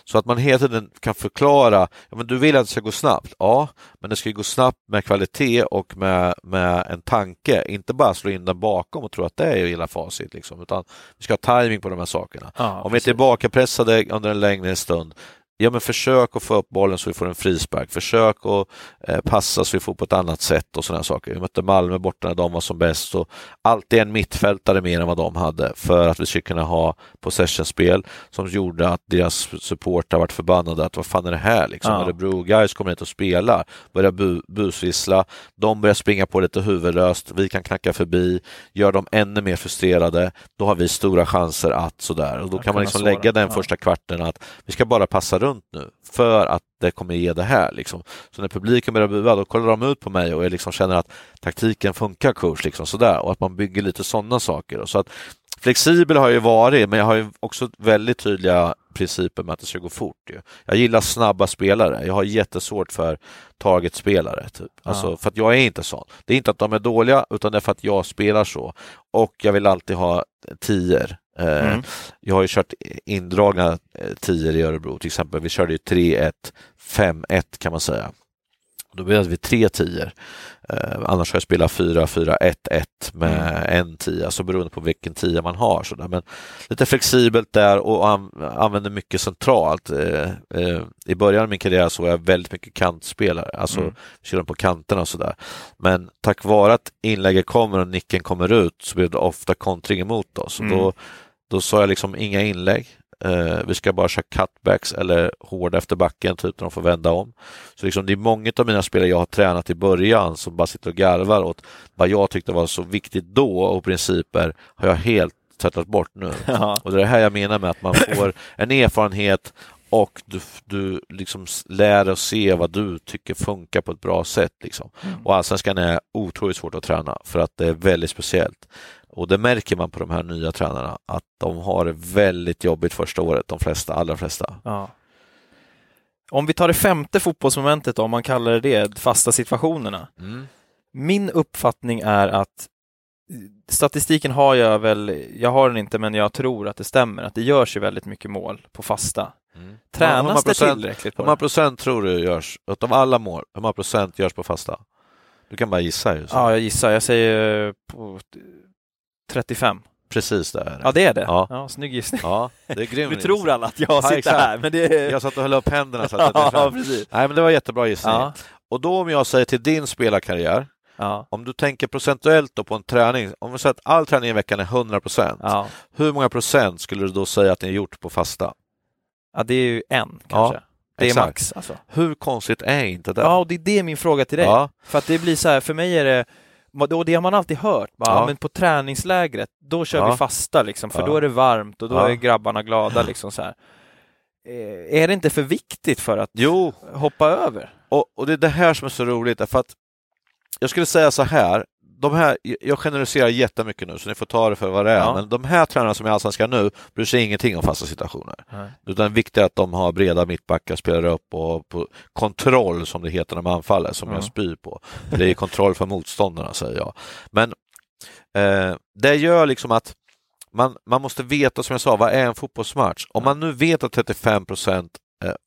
Så att man hela tiden kan förklara, ja, men du vill att det ska gå snabbt, ja, men det ska gå snabbt med kvalitet och med, med en tanke, inte bara slå in den bakom och tro att det är hela facit, liksom, utan vi ska ha timing på de här sakerna.
Ja,
Om vi är tillbakapressade under en längre stund, ja men försök att få upp bollen så vi får en frispark. Försök att eh, passa så vi får på ett annat sätt och sådana saker. Vi mötte Malmö borta när de var som bäst och alltid en mittfältare mer än vad de hade för att vi skulle kunna ha possessionspel som gjorde att deras supportrar varit förbannade att vad fan är det här liksom?
Ja.
Örebro guys kommer hit och spelar, börjar bu busvissla, de börjar springa på lite huvudlöst, vi kan knacka förbi, gör dem ännu mer frustrerade, då har vi stora chanser att sådär och då kan man liksom
såra.
lägga den
Ja.
första kvarten att vi ska bara passa runt nu för att det kommer ge det här. Liksom. Så när publiken börjar bua, då kollar de ut på mig och jag liksom känner att taktiken funkar coach, liksom sådär, och att man bygger lite sådana saker. Så att, flexibel har jag ju varit, men jag har ju också väldigt tydliga principer med att det ska gå fort. Ju. Jag gillar snabba spelare. Jag har jättesvårt för targetspelare. Typ. Alltså,
Ja.
För att jag är inte sån. Det är inte att de är dåliga, utan det är för att jag spelar så. Och jag vill alltid ha tior. Eh,
Mm.
jag har ju kört indragna eh, tior i Örebro, till exempel. Vi körde ju 3-1, 5-1 kan man säga. Då behövde vi tre tior. Eh, annars har jag spelat 4-4-1-1 med en tia, alltså beroende på vilken tia man har. Så där. Men lite flexibelt där och an använder mycket centralt. I början av min karriär så var jag väldigt mycket kantspelare, alltså
Mm.
körde på kanterna och sådär. Men tack vare att inlägget kommer och nicken kommer ut så blev det ofta kontring emot oss.
Mm.
Då, då sa jag liksom inga inlägg. Eh, vi ska bara köra cutbacks eller hårda efter backen, typ när de får vända om. Så liksom, det är många av mina spelare jag har tränat i början som bara sitter och garvar åt vad jag tyckte var så viktigt då och principer har jag helt tvättat bort nu.
Ja.
Och det är det här jag menar med att man får en erfarenhet och du, du liksom lär dig att se vad du tycker funkar på ett bra sätt. Liksom. Och allsvenskan är otroligt svårt att träna för att det är väldigt speciellt. Och det märker man på de här nya tränarna att de har det väldigt jobbigt första året, de flesta, allra flesta.
Ja. Om vi tar det femte fotbollsmomentet då, om man kallar det det, fasta situationerna.
Mm.
Min uppfattning är att statistiken har jag väl, jag har den inte men jag tror att det stämmer, att det görs ju väldigt mycket mål på fasta.
Mm.
Tränas det tillräckligt
Hur många procent tror du görs, utav alla mål, hur många procent görs på fasta? Du kan bara gissa ju. så.
Ja, jag gissar, jag säger på 35.
Precis där.
Ja, det är det.
Ja.
Ja, snygg gissning.
Ja, det är grymt.
Nu tror alla att jag
Ja,
sitter
exakt.
här, men det är...
Jag satt och höll upp händerna så att det
Ja, precis.
Nej, men det var jättebra gissning.
Ja,
Och då om jag säger till din spelarkarriär,
ja,
om du tänker procentuellt då på en träning, om vi säger att all träning i veckan är 100 procent,
ja.
hur många procent skulle du då säga att ni har gjort på fasta?
ja, det är ju en kanske. det är
exakt.
max alltså.
Hur konstigt är inte det?
Ja, och det är det min fråga till dig.
Ja,
För att det blir så här, för mig är det, och det har man alltid hört, bara,
Ja.
men på träningslägret, då kör
Ja.
vi fasta liksom, för
Ja.
då är det varmt och då är grabbarna glada liksom så här. Eh, Är det inte för viktigt för att
jo,
hoppa över?
och, och det är det här som är så roligt, därför att jag skulle säga så här, de här, jag generaliserar jättemycket nu så ni får ta det för vad det är,
Ja.
men de här tränarna som är i Allsvenskan nu bryr sig ingenting om fasta situationer. Utan det viktiga är att de har breda mittbackar, spelar upp och på kontroll som det heter när man anfaller, som
Ja.
jag spyr på. Det är kontroll för motståndarna säger jag. Men eh, det gör liksom att man, man måste veta, som jag sa, vad är en fotbollsmatch? Om man nu vet att 35 procent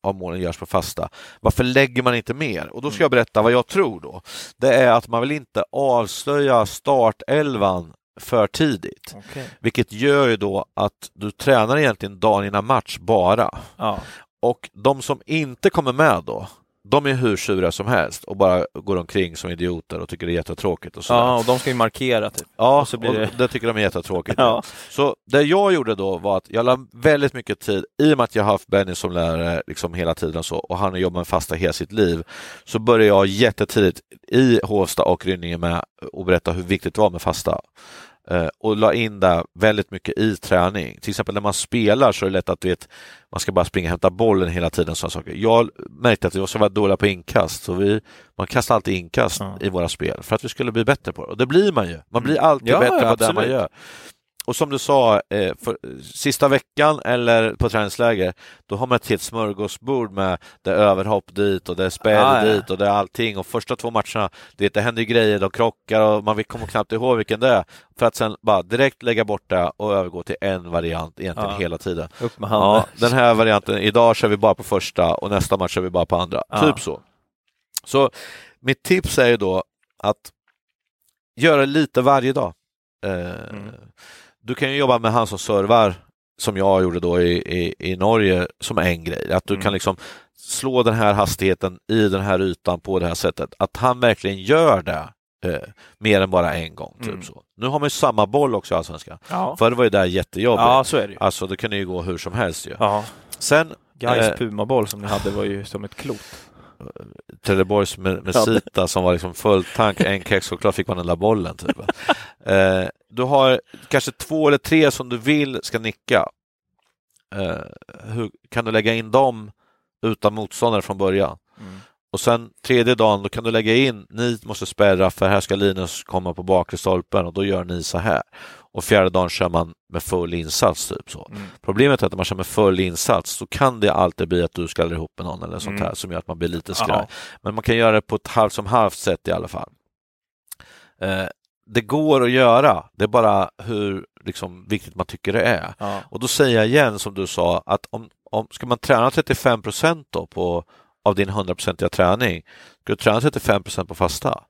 av målen görs på fasta, varför lägger man inte mer? Och då ska jag berätta vad jag tror då. Det är att man vill inte avslöja startelvan för tidigt.
Okej.
Vilket gör ju då att du tränar egentligen dagen innan match bara.
Ja.
Och de som inte kommer med då, de är hur sura som helst och bara går omkring som idioter och tycker det är jättetråkigt. Och sådär.
ja, och de ska ju markera typ.
Ja,
och så blir
och
det-
det tycker de är jättetråkigt.
Ja.
Så det jag gjorde då var att jag la väldigt mycket tid, i och med att jag har haft Benny som lärare liksom hela tiden och så, och han har jobbat med fasta hela sitt liv, så började jag jättetidigt i Hovsta och Rynninge med att berätta hur viktigt det var med fasta. Eh, och la in det väldigt mycket i träning. Till exempel när man spelar så är det lätt att du vet, man ska bara springa och hämta bollen hela tiden. Sådana saker. Jag märkte att vi var så väldigt dåliga på inkast, så vi, man kastar alltid inkast
Ja.
i våra spel för att vi skulle bli bättre på det. Och det blir man ju. Man blir alltid
Ja,
bättre
ja,
på det man gör. Och som du sa, eh, för, sista veckan eller på träningsläger, då har man ett helt smörgåsbord med det är överhopp dit och det är spel
Ah, ja.
dit och det är allting. Och första två matcherna, det, det händer ju grejer, de krockar och man kommer knappt ihåg vilken det är. För att sen bara direkt lägga bort det och övergå till en variant egentligen
Ja.
hela tiden.
Upp med handen.
Ja, den här varianten, idag kör vi bara på första och nästa match kör vi bara på andra.
Ja.
Typ så. Så mitt tips är ju då att göra lite varje dag. Eh,
Mm.
Du kan ju jobba med han som servar, som jag gjorde då i, i, i Norge, som en grej. Att du
Mm.
kan liksom slå den här hastigheten i den här ytan på det här sättet. Att han verkligen gör det eh, mer än bara en gång. Typ
Mm.
så. Nu har man ju samma boll också i Allsvenskan.
Ja.
Förr var ju det jättejobbigt.
ja, så är det ju.
Alltså det kunde ju gå hur som helst ju.
Ja.
Sen
Gais
Eh.
pumaboll som ni hade var ju som ett klot.
Trelleborgs med, med
Ja.
Sita som var liksom full tank, en kexchoklad fick man den där bollen. Typ. Eh, du har kanske två eller tre som du vill ska nicka. Eh, hur kan du lägga in dem utan motståndare från början?
Mm.
Och sen tredje dagen, då kan du lägga in, ni måste spärra för här ska Linus komma på bakre stolpen och då gör ni så här. Och fjärde dagen kör man med full insats. Typ så.
Mm.
Problemet är att när man kör med full insats så kan det alltid bli att du skallar ihop med någon eller sånt
Mm.
här som gör att man blir lite skraj. Men man kan göra det på ett halvt som halvt sätt i alla fall. Eh, det går att göra, det är bara hur liksom, viktigt man tycker det är.
Ja.
Och då säger jag igen som du sa att om, om ska man träna 35 procent då på, av din 100-procentiga träning, ska du träna 35 procent på fasta?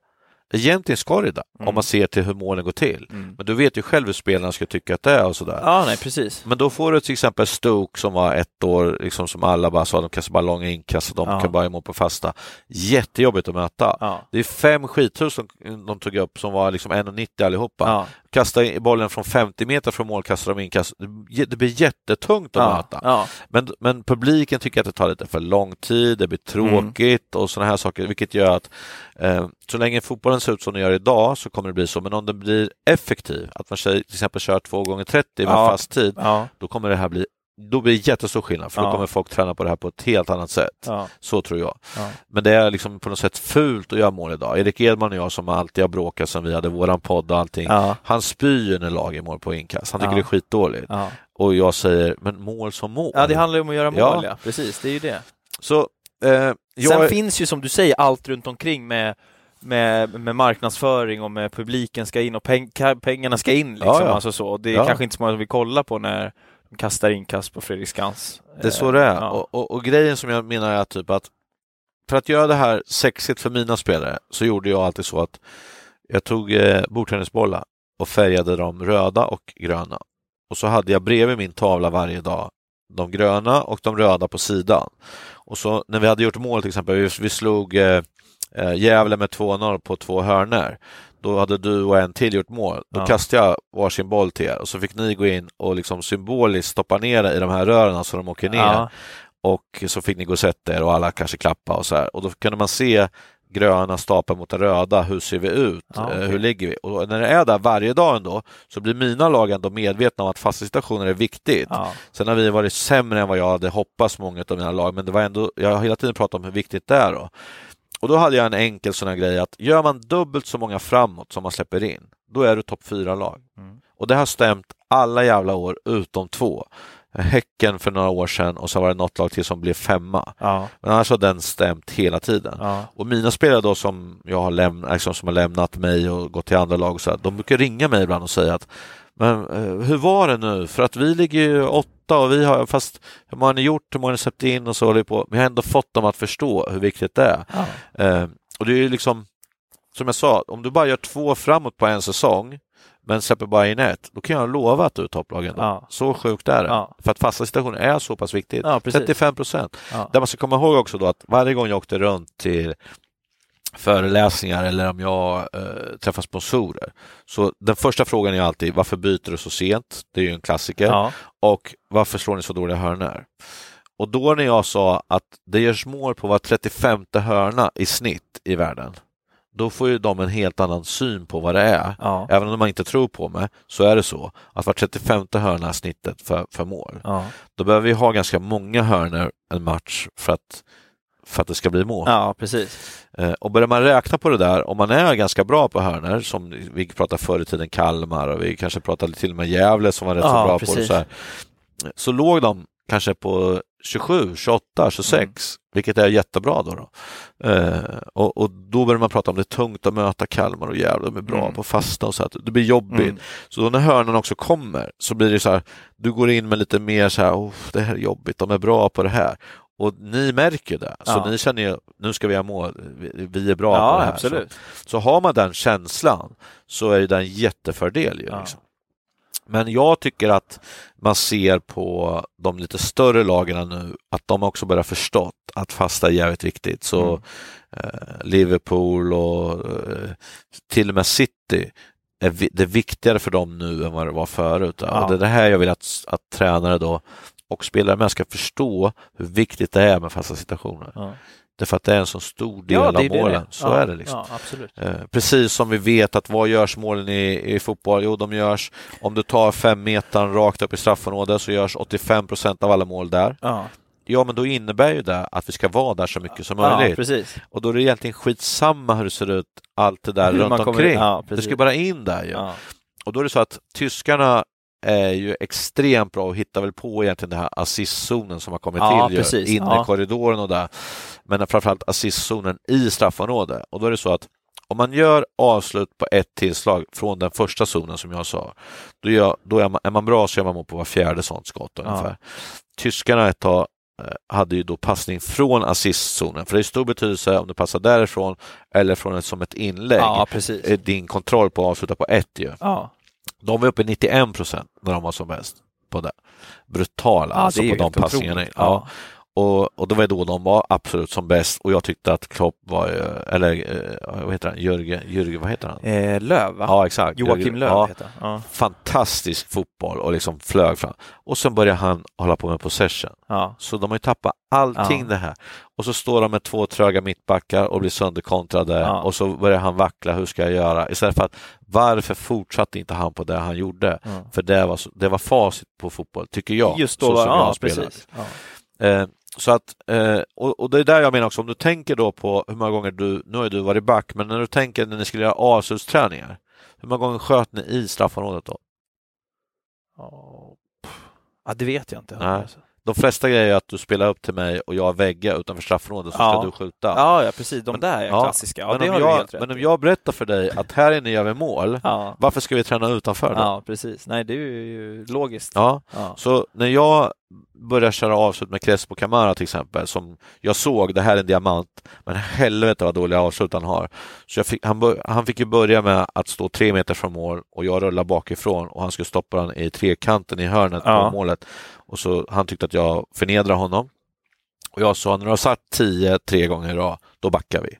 Egentligen ska det där,
Mm.
om man ser till hur målen går till.
Mm.
Men du vet ju själv hur spelarna ska tycka att det är och sådär.
ja, nej precis.
Men då får du till exempel Stoke som var ett år, liksom som alla bara sa, de kastar bara långa inkast och de
Ja.
kan bara emot på fasta. Jättejobbigt att möta.
Ja.
Det är fem skithus som de tog upp som var liksom 1,90 allihopa.
Ja.
Kasta bollen från 50 meter från mål, kastar de inkast. Det- blir jättetungt att
Ja.
möta.
Ja.
Men, men publiken tycker att det tar lite för lång tid, det blir tråkigt och sådana här saker, vilket gör att eh, så länge fotbollen ser ut som den gör idag så kommer det bli så. Men om den blir effektiv, att man till exempel kör två gånger 30 med
Ja.
fast tid,
Ja.
då kommer det här bli då blir det jättestor skillnad för då
Ja.
kommer folk träna på det här på ett helt annat sätt.
Ja.
Så tror jag.
Ja.
Men det är liksom på något sätt fult att göra mål idag. Erik Edman och jag som alltid har bråkat sen vi hade våran podd och allting. Han spyr när lag är mål på inkast. Han tycker det är skitdåligt. Och jag säger, men mål som mål.
ja, det handlar ju om att göra mål,
Ja.
ja. Precis, det är ju det.
Så eh, jag...
Sen finns ju som du säger allt runt omkring med, med, med marknadsföring och med publiken ska in och peng, pengarna ska in. Liksom,
Ja, ja.
Alltså så. Det är
Ja.
kanske inte så många som vill kolla på när de kastar inkast på Fredriksskans.
Det är så det är.
Ja.
Och, och, och grejen som jag menar är typ att för att göra det här sexigt för mina spelare så gjorde jag alltid så att jag tog eh, bordtennisbollar och färgade dem röda och gröna. Och så hade jag bredvid min tavla varje dag de gröna och de röda på sidan. Och så när vi hade gjort mål till exempel, vi, vi slog eh, eh, Gävle med 2-0 på två hörner. Då hade du och en till gjort mål. Då
Ja.
kastade jag varsin boll till er och så fick ni gå in och liksom symboliskt stoppa ner det i de här rören så de åker ner
Ja.
och så fick ni gå och sätta er och alla kanske klappa och så här. Och då kunde man se gröna staplar mot den röda, hur ser vi ut,
Ja,
Eh,
okej.
hur ligger vi? Och när det är där varje dag ändå så blir mina lag ändå medvetna om att fasta situationer är viktigt.
Ja.
Sen har vi varit sämre än vad jag hade hoppats många av mina lag, men det var ändå, jag har hela tiden pratat om hur viktigt det är. Då. Och då hade jag en enkel sån här grej att gör man dubbelt så många framåt som man släpper in, då är du topp fyra lag.
Mm.
Och det har stämt alla jävla år utom två. Häcken för några år sedan och så var det något lag till som blev femma.
Ja.
Men annars har den stämt hela tiden.
Ja.
Och mina spelare då som jag har lämnat, liksom, som har lämnat mig och gått till andra lag och så här, de brukar ringa mig ibland och säga att men eh, hur var det nu? För att vi ligger ju åtta och vi har, fast hur många har ni gjort, hur många har ni släppt in och så håller vi på. Men jag har ändå fått dem att förstå hur viktigt det är.
Ja.
Eh, och det är ju liksom, som jag sa, om du bara gör två framåt på en säsong men släpper bara in ett, då kan jag lova att du är topplagen.
Ja.
Så sjukt är det.
Ja.
För att fasta situationer är så pass viktigt.
Ja, precis.
35 procent. Det man ska komma ihåg också då att varje gång jag åkte runt till föreläsningar eller om jag eh, träffar sponsorer. Så den första frågan är alltid varför byter du så sent? Det är ju en klassiker.
Ja.
Och varför slår ni så dåliga hörnor? Och då när jag sa att det görs mål på var 35 hörna i snitt i världen, då får ju de en helt annan syn på vad det är.
Ja.
Även om man inte tror på mig så är det så att var 35 hörna är snittet för, för mål.
Ja.
Då behöver vi ha ganska många hörnor en match för att för att det ska bli mål.
Ja, precis.
Eh, och börjar man räkna på det där, om man är ganska bra på hörnor, som vi pratade förr i tiden Kalmar och vi kanske pratade till och med Gävle som var rätt
Ja,
så bra
precis.
på det, så, här, så låg de kanske på 27, 28, 26,
Mm.
vilket är jättebra då. då. Eh, och, och då börjar man prata om det är tungt att möta Kalmar och Gävle, de är bra
Mm.
på fasta och så att det blir jobbigt.
Mm.
Så då när hörnan också kommer så blir det så här, du går in med lite mer så här, oh, det här är jobbigt, de är bra på det här. Och ni märker det, så
Ja.
ni känner ju, nu ska vi ha mål, vi, är bra på
Ja,
det här.
absolut.
Så, så har man den känslan så är det en jättefördel ju.
Ja.
Liksom. Men jag tycker att man ser på de lite större lagen nu att de också börjar förstått att fasta är jävligt viktigt. Så
Mm.
eh, Liverpool och eh, till och med City är vi, det är viktigare för dem nu än vad det var förut.
Ja.
Och det är det här jag vill att, att tränare då och spelare med ska förstå hur viktigt det är med fasta situationer.
Ja.
Därför att det är en så stor del
Ja,
av målen.
det.
Så
ja,
är det liksom.
Ja.
Eh, Precis som vi vet att vad görs målen i, i fotboll? Jo, de görs om du tar fem meter rakt upp i straffområdet så görs 85 procent av alla mål där.
Ja,
Ja, men då innebär ju det att vi ska vara där så mycket som
ja
möjligt.
precis.
och då är det egentligen skitsamma hur det ser ut, allt det där
Hur
runt
kommer-
omkring.
ja,
det ska bara in där ju.
Ja.
Och då är det så att tyskarna är ju extremt bra och hittar väl på egentligen den här assistzonen som har kommit
Ja,
till ju,
precis.
inne
Ja.
i korridoren och där. Men framförallt assistzonen i straffområdet. Och då är det så att om man gör avslut på ett tillslag från den första zonen som jag sa, då, gör, då är, man, är man bra så gör man mål på var fjärde sånt skott ungefär. Tyskarna ett tag eh, hade ju då passning från assistzonen, för det är stor betydelse om du passar därifrån eller från ett, som ett inlägg.
ja.
Eh, Din kontroll på att avsluta på ett ju.
Ja,
De var uppe i 91 procent när de var som bäst på det. Brutala
ja
alltså på de passningarna.
otroligt.
Ja. Och, och det var då de var absolut som bäst och jag tyckte att Klopp var, ju- eller eh, vad heter han, Jörgen, Jörgen vad heter han?
Eh, Löv, va?
Ja, exakt.
Joakim Löv
ja,
heter han. Ja.
Fantastisk fotboll och liksom flög fram. Och sen började han hålla på med possession.
Ja.
Så de har ju tappat allting det här. Och så står de med två tröga mittbackar och blir sönderkontrade och så börjar han vackla, hur ska jag göra? Istället för att varför fortsatte inte han på det han gjorde? För det var, det var facit på fotboll, tycker jag.
Just då,
så som jag
ja, precis.
Eh, så att, eh, och, och det är där jag menar också, om du tänker då på hur många gånger du, nu har du varit back, men när du tänker när ni skulle göra avslutsträningar, hur många gånger sköt ni i straffområdet då?
Ja, ja, det vet jag inte.
Nej. De flesta grejer är att du spelar upp till mig och jag väggar utanför straffområdet så
Ja.
ska du skjuta.
Ja, ja, precis. De
Men-
där är
ja,
klassiska. Ja,
men,
det
om jag, men om jag berättar för dig att här inne gör vi mål, varför ska vi träna utanför då?
ja, precis. Nej, det är ju logiskt.
Ja. så när jag började köra avslut med Crespo Camara till exempel, som jag såg, det här är en diamant, men helvete vad dåliga avslut han har. Så fick, han, bör, han fick ju börja med att stå tre meter från mål och jag rullar bakifrån och han skulle stoppa den i trekanten i hörnet
Ja.
på målet. Och så Han tyckte att jag förnedrade honom. Och jag sa, när du har satt tio tre gånger i rad, då backar vi.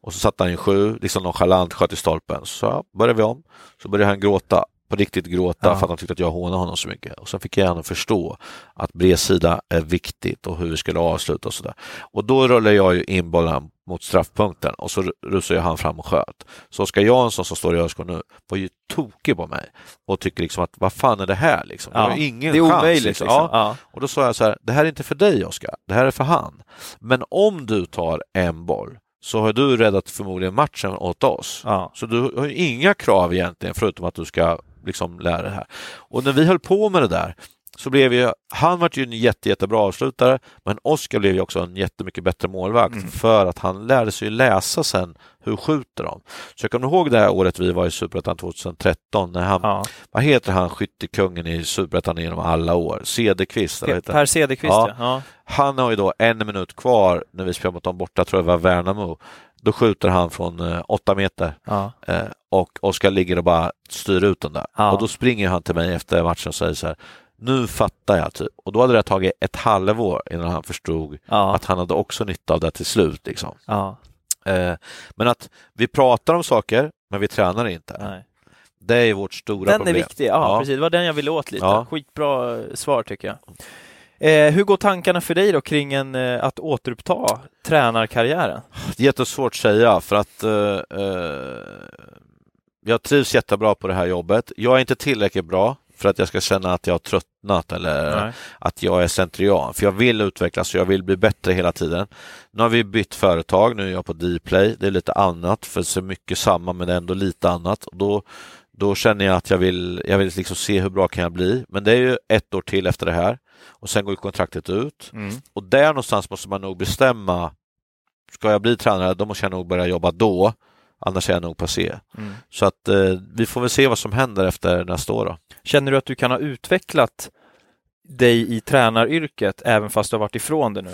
Och så satte han ju sju, liksom nonchalant, sköt i stolpen. Så ja, började vi om. Så började han gråta, på riktigt gråta,
Ja.
för att han tyckte att jag hånade honom så mycket. Och så fick jag honom förstå att bredsida är viktigt och hur vi skulle avsluta och sådär. Och då rullade jag ju in bollen mot straffpunkten och så rusade han fram och sköt. Så Oskar Jansson som står i Örsgård nu var ju tokig på mig och tycker liksom att vad fan är det här liksom?
Ja.
har ju ingen
Det är
chans.
omöjligt.
liksom.
Liksom.
Ja.
Ja.
Och då sa jag så här, det här är inte för dig Oskar, det här är för han. Men om du tar en boll så har du räddat förmodligen matchen åt oss.
Ja.
Så du har ju inga krav egentligen förutom att du ska liksom lära det här. Och när vi höll på med det där så blev ju, han var ju en jätte, jättebra avslutare men Oskar blev ju också en jättemycket bättre målvakt
Mm.
för att han lärde sig läsa sen hur skjuter de. Så jag kommer ihåg det här året vi var i Superettan 2013 när han,
Ja.
vad heter han, skyttekungen i Superettan genom alla år? Cederqvist?
Per Cederqvist,
Ja.
ja.
Han har ju då en minut kvar när vi spelar mot dem borta, tror jag var Värnamo. Då skjuter han från eh, åtta meter
ja.
eh, och Oskar ligger och bara styr ut den där.
Ja.
Och då springer han till mig efter matchen och säger så här, nu fattar jag typ. Och då hade det tagit ett halvår innan han förstod
ja.
att han hade också nytta av det till slut. Liksom. Eh, men att vi pratar om saker, men vi tränar inte.
Nej.
Det är vårt stora
Den
problem.
är viktig, ja, precis. Det var den jag ville åt lite. Skitbra svar tycker jag. Eh, hur går tankarna för dig då kring en, eh, att återuppta tränarkarriären?
Jättesvårt att säga för att eh, eh, jag trivs jättebra på det här jobbet. Jag är inte tillräckligt bra för att jag ska känna att jag har tröttnat eller
Nej.
att jag är centrian. För jag vill utvecklas och jag vill bli bättre hela tiden. Nu har vi bytt företag, nu är jag på Dplay. Det är lite annat, för så mycket samma men ändå lite annat. Och då, då känner jag att jag vill, jag vill liksom se hur bra kan jag bli. Men det är ju ett år till efter det här och sen går kontraktet ut.
Mm.
Och där någonstans måste man nog bestämma. Ska jag bli tränare, då måste jag nog börja jobba då. Annars är jag nog passé.
Mm.
Så att eh, vi får väl se vad som händer efter nästa år. Då.
Känner du att du kan ha utvecklat dig i tränaryrket även fast du har varit ifrån det nu?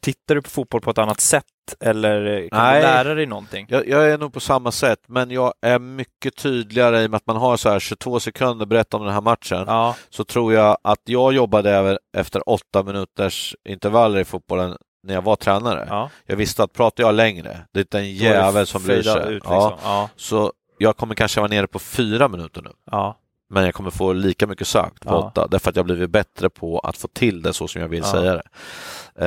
Tittar du på fotboll på ett annat sätt eller eh, kan
Nej.
du lära dig någonting?
Jag, jag är nog på samma sätt, men jag är mycket tydligare i och med att man har så här 22 sekunder berätta om den här matchen.
Ja,
Så tror jag att jag jobbade även efter åtta minuters intervaller i fotbollen när jag var tränare.
ja.
Jag visste att pratar jag längre, det är inte en jävel som bryr sig.
Ut, liksom. ja,
så jag kommer kanske vara nere på fyra minuter nu. Men jag kommer få lika mycket sagt på
Ja.
åtta, därför att jag blivit bättre på att få till det så som jag vill
Ja.
säga det.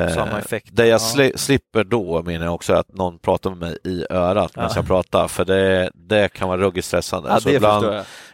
Eh,
Samma effekt.
Det jag
Ja.
sli- slipper då menar jag också att någon pratar med mig i örat medan
Ja.
jag pratar, för det, det kan vara ruggigt stressande.
ja
så
det
ibland,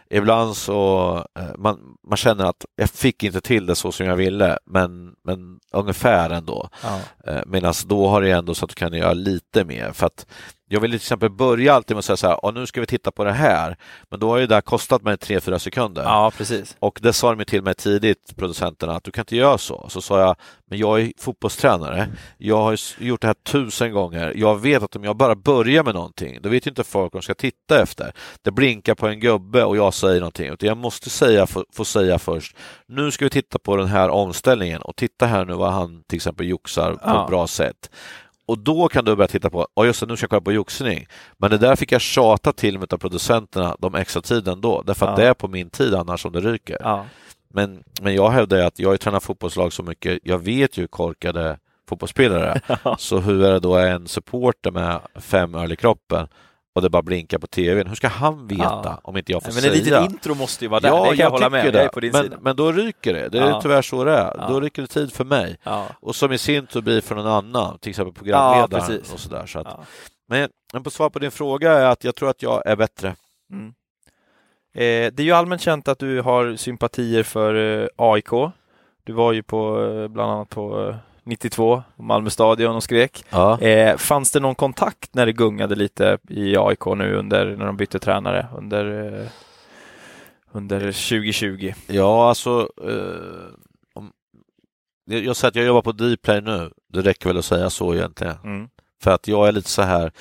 ibland så eh, man, man känner att jag fick inte till det så som jag ville, men, men ungefär ändå.
Ja.
Eh, Medan då har det ändå så att du kan göra lite mer. För att jag vill till exempel börja alltid med att säga så här, "Ja, nu ska vi titta på det här. Men då har ju det här kostat mig 3-4 sekunder.
ja, precis.
Och det sa de till mig tidigt, producenterna, att du kan inte göra så. Så sa jag, men jag är fotbollstränare. Jag har gjort det här tusen gånger. Jag vet att om jag bara börjar med någonting, då vet ju inte folk vad de ska titta efter. Det blinkar på en gubbe och jag säger någonting. Utan jag måste säga, få, få säga först, nu ska vi titta på den här omställningen och titta här nu vad han till exempel joxar på
Ja.
ett bra sätt. Och då kan du börja titta på, ja just det, nu ska jag kolla på joxning. Men det där fick jag tjata till med av producenterna de extra tiden då, därför att
Ja.
det är på min tid annars som det ryker.
Ja.
Men, men jag hävdar att jag har tränat fotbollslag så mycket, jag vet ju korkade fotbollsspelare är. Så hur är det då en supporter med fem öl i kroppen och det bara blinkar på tvn, hur ska han veta
Ja.
om inte jag får
Men
säga?
en liten intro måste ju vara där,
ja,
det kan jag, hålla med. Jag
det. men,
sida.
men då ryker det, det är
Ja.
tyvärr så det är.
Ja.
Då ryker det tid för mig. Och som i sin tur blir för någon annan, till exempel programledaren och sådär. Så att, men, men på svar på din fråga är att jag tror att jag är bättre.
Mm. Eh, det är ju allmänt känt att du har sympatier för eh, AIK. Du var ju på, eh, bland annat på eh, 92, på Malmö stadion och skrek.
Ja.
Eh, fanns det någon kontakt när det gungade lite i AIK nu under, när de bytte tränare under, eh, under 2020?
Ja, alltså... Eh, om, jag, jag säger att jag jobbar på Dplay nu. Det räcker väl att säga så egentligen.
Mm.
För att jag är lite så här...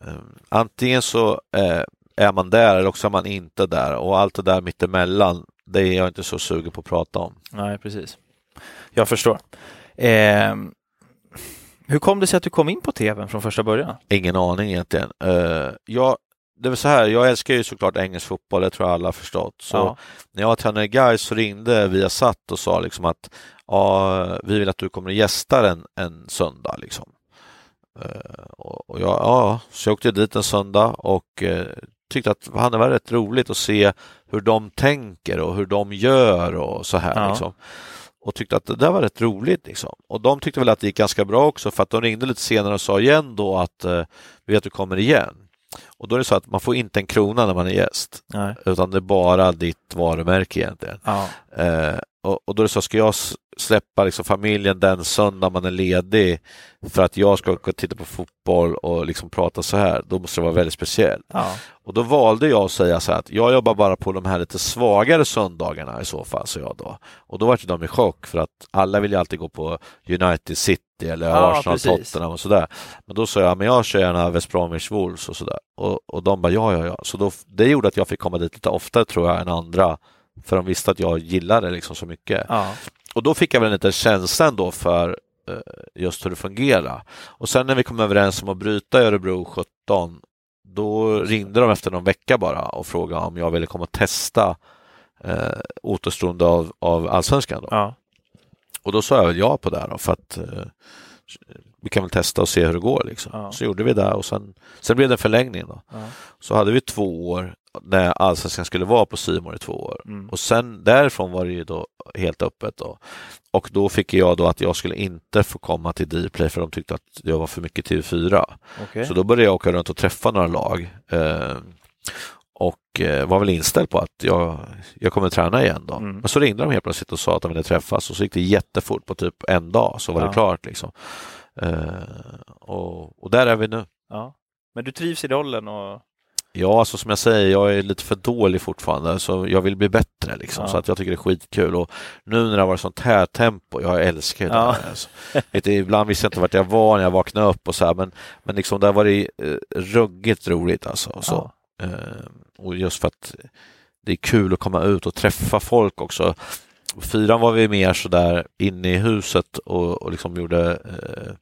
Eh, antingen så eh, är man där eller också är man inte där. Och allt det där mittemellan, det är jag inte så sugen på att prata om.
Nej, precis. Jag förstår. Eh, hur kom det sig att du kom in på tvn från första början?
Ingen aning egentligen. Eh, jag, det var så här, jag älskar ju såklart engelsk fotboll, det tror jag alla har förstått. Så
Ja.
när jag var tränare i Gais så ringde Viasat och sa liksom att ja, vi vill att du kommer och gästar en, en söndag. Liksom. Eh, och, jag, ja, så jag åkte dit en söndag och eh, tyckte att det var rätt roligt att se hur de tänker och hur de gör och så här.
Ja.
Liksom. Och tyckte att det där var rätt roligt. Liksom. Och de tyckte väl att det gick ganska bra också för att de ringde lite senare och sa igen då att eh, vi vet att du kommer igen. Och då är det så att man får inte en krona när man är gäst
Nej.
utan det är bara ditt varumärke egentligen.
Ja.
Eh, och, och då är det så, ska jag släppa liksom familjen den söndag man är ledig för att jag ska gå och titta på fotboll och liksom prata så här, då måste det vara väldigt speciellt.
Ja.
Och då valde jag att säga så här att jag jobbar bara på de här lite svagare söndagarna i så fall, så jag då. Och då var de i chock för att alla vill ju alltid gå på United City eller
Ja,
Arsenal,
precis.
Tottenham och sådär. Men då sa jag, men jag kör gärna West Bromwich Wolves och sådär. Och, och de bara, ja, ja, ja. Så då, det gjorde att jag fick komma dit lite oftare tror jag än andra. För de visste att jag gillade det liksom så mycket.
Ja.
Och då fick jag väl en liten känsla ändå för eh, just hur det fungerar. Och sen när vi kom överens om att bryta i Örebro 17, då ringde de efter någon vecka bara och frågade om jag ville komma och testa eh, återstående av, av allsvenskan. Då.
Ja.
Och då sa jag ja på det då, för att eh, vi kan väl testa och se hur det går. Liksom.
Ja.
Så gjorde vi det och sen, sen blev det en förlängning. Då.
Ja.
Så hade vi två år när allsvenskan skulle vara på Simor i två år.
Mm.
Och sen därifrån var det ju då helt öppet. Då. Och då fick jag då att jag skulle inte få komma till Dplay för de tyckte att jag var för mycket TV4.
Okej.
Så då började jag åka runt och träffa några lag. Eh, och eh, var väl inställd på att jag, jag kommer träna igen då.
Mm.
Men så ringde de helt plötsligt och sa att de ville träffas och så gick det jättefort på typ en dag så var
Ja.
det klart. Liksom. Eh, och, och där är vi nu.
Ja. Men du trivs i rollen och...
Ja, alltså som jag säger, jag är lite för dålig fortfarande så jag vill bli bättre liksom,
Ja.
så att jag tycker det är skitkul och nu när det har varit sånt här tempo, jag älskar det
Ja.
där. Alltså. Vet, ibland visste jag inte vart jag var när jag vaknade upp och så här, men, men liksom det har varit eh, ruggigt roligt alltså. Så.
Ja.
Eh, och just för att det är kul att komma ut och träffa folk också. Fyran var vi mer sådär inne i huset och, och liksom gjorde eh,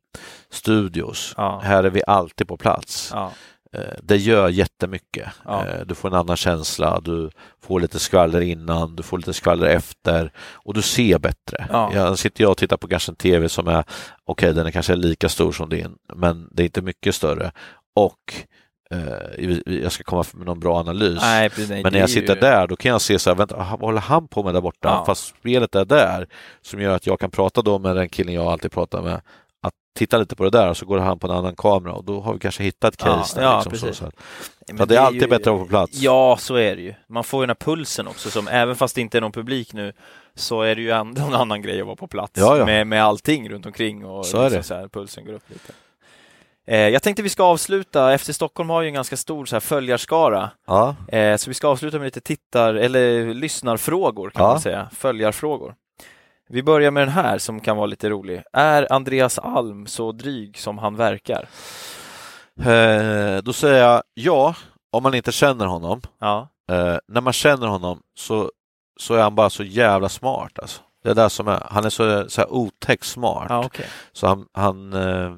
studios.
Ja.
Här är vi alltid på plats.
Ja.
Eh, Det gör jättemycket.
Ja.
Eh, Du får en annan känsla, du får lite skvaller innan, du får lite skvaller efter och du ser bättre.
Ja.
Jag sitter jag och tittar på kanske en tv som är, okej den är kanske lika stor som din, men det är inte mycket större. Och jag ska komma med någon bra analys.
Nej, precis, nej,
Men när jag sitter
ju-
där då kan jag se så här, vänta, vad håller han på med där borta?
Ja.
Fast spelet är där som gör att jag kan prata då med den killen jag alltid pratar med. Att titta lite på det där och så går han på en annan kamera och då har vi kanske hittat ett
Ja,
case där.
ja,
liksom, så, så.
Men
Så det är alltid bättre att vara på plats.
Ja, så är det ju. Man får ju den här pulsen också, som även fast det inte är någon publik nu, så är det ju ändå en annan grej att vara på plats
Ja, ja.
Med, med allting runt omkring och
Så är
liksom
det.
Så här, pulsen går upp lite. Eh, jag tänkte vi ska avsluta, FC Stockholm har ju en ganska stor så här, följarskara,
Ja.
eh, så vi ska avsluta med lite tittar eller lyssnarfrågor kan
Ja.
man säga, följarfrågor. Vi börjar med den här som kan vara lite rolig. Är Andreas Alm så dryg som han verkar?
Eh, då säger jag ja, om man inte känner honom.
Ja,
Eh, när man känner honom så, så är han bara så jävla smart. Alltså. Det är det som är, han är så, så här otäckt smart.
ja okej.
Så han, han eh,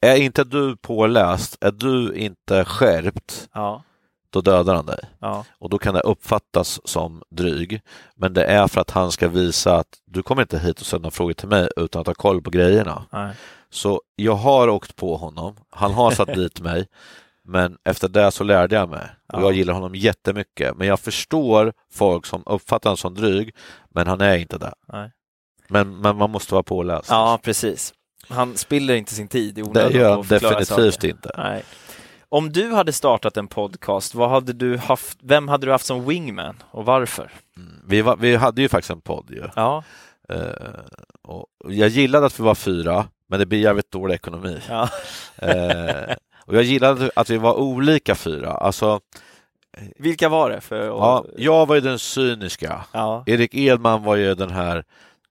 är inte du påläst, är du inte skärpt,
Ja,
då dödar han dig.
ja,
Och då kan det uppfattas som dryg. Men det är för att han ska visa att du kommer inte hit och ställa några frågor till mig utan att ha koll på grejerna.
nej.
Så jag har åkt på honom, han har satt dit mig, men efter det så lärde jag mig. Och
Ja.
jag gillar honom jättemycket, men jag förstår folk som uppfattar honom som dryg, men han är inte det.
nej.
Men, men man måste vara påläst.
Ja, precis. Han spiller inte sin tid i
det
onödan
gör
på
han
att
definitivt
saker.
inte.
Nej. Om du hade startat en podcast, vad hade du haft, vem hade du haft som wingman och varför?
Mm. Vi, var, vi hade ju faktiskt en podd ju.
Ja,
Eh, och jag gillade att vi var fyra, men det blir jävligt dålig ekonomi.
ja,
Eh, och jag gillade att vi var olika fyra. Alltså,
vilka var det? För,
ja, jag var ju den cyniska.
ja,
Erik Edman var ju den här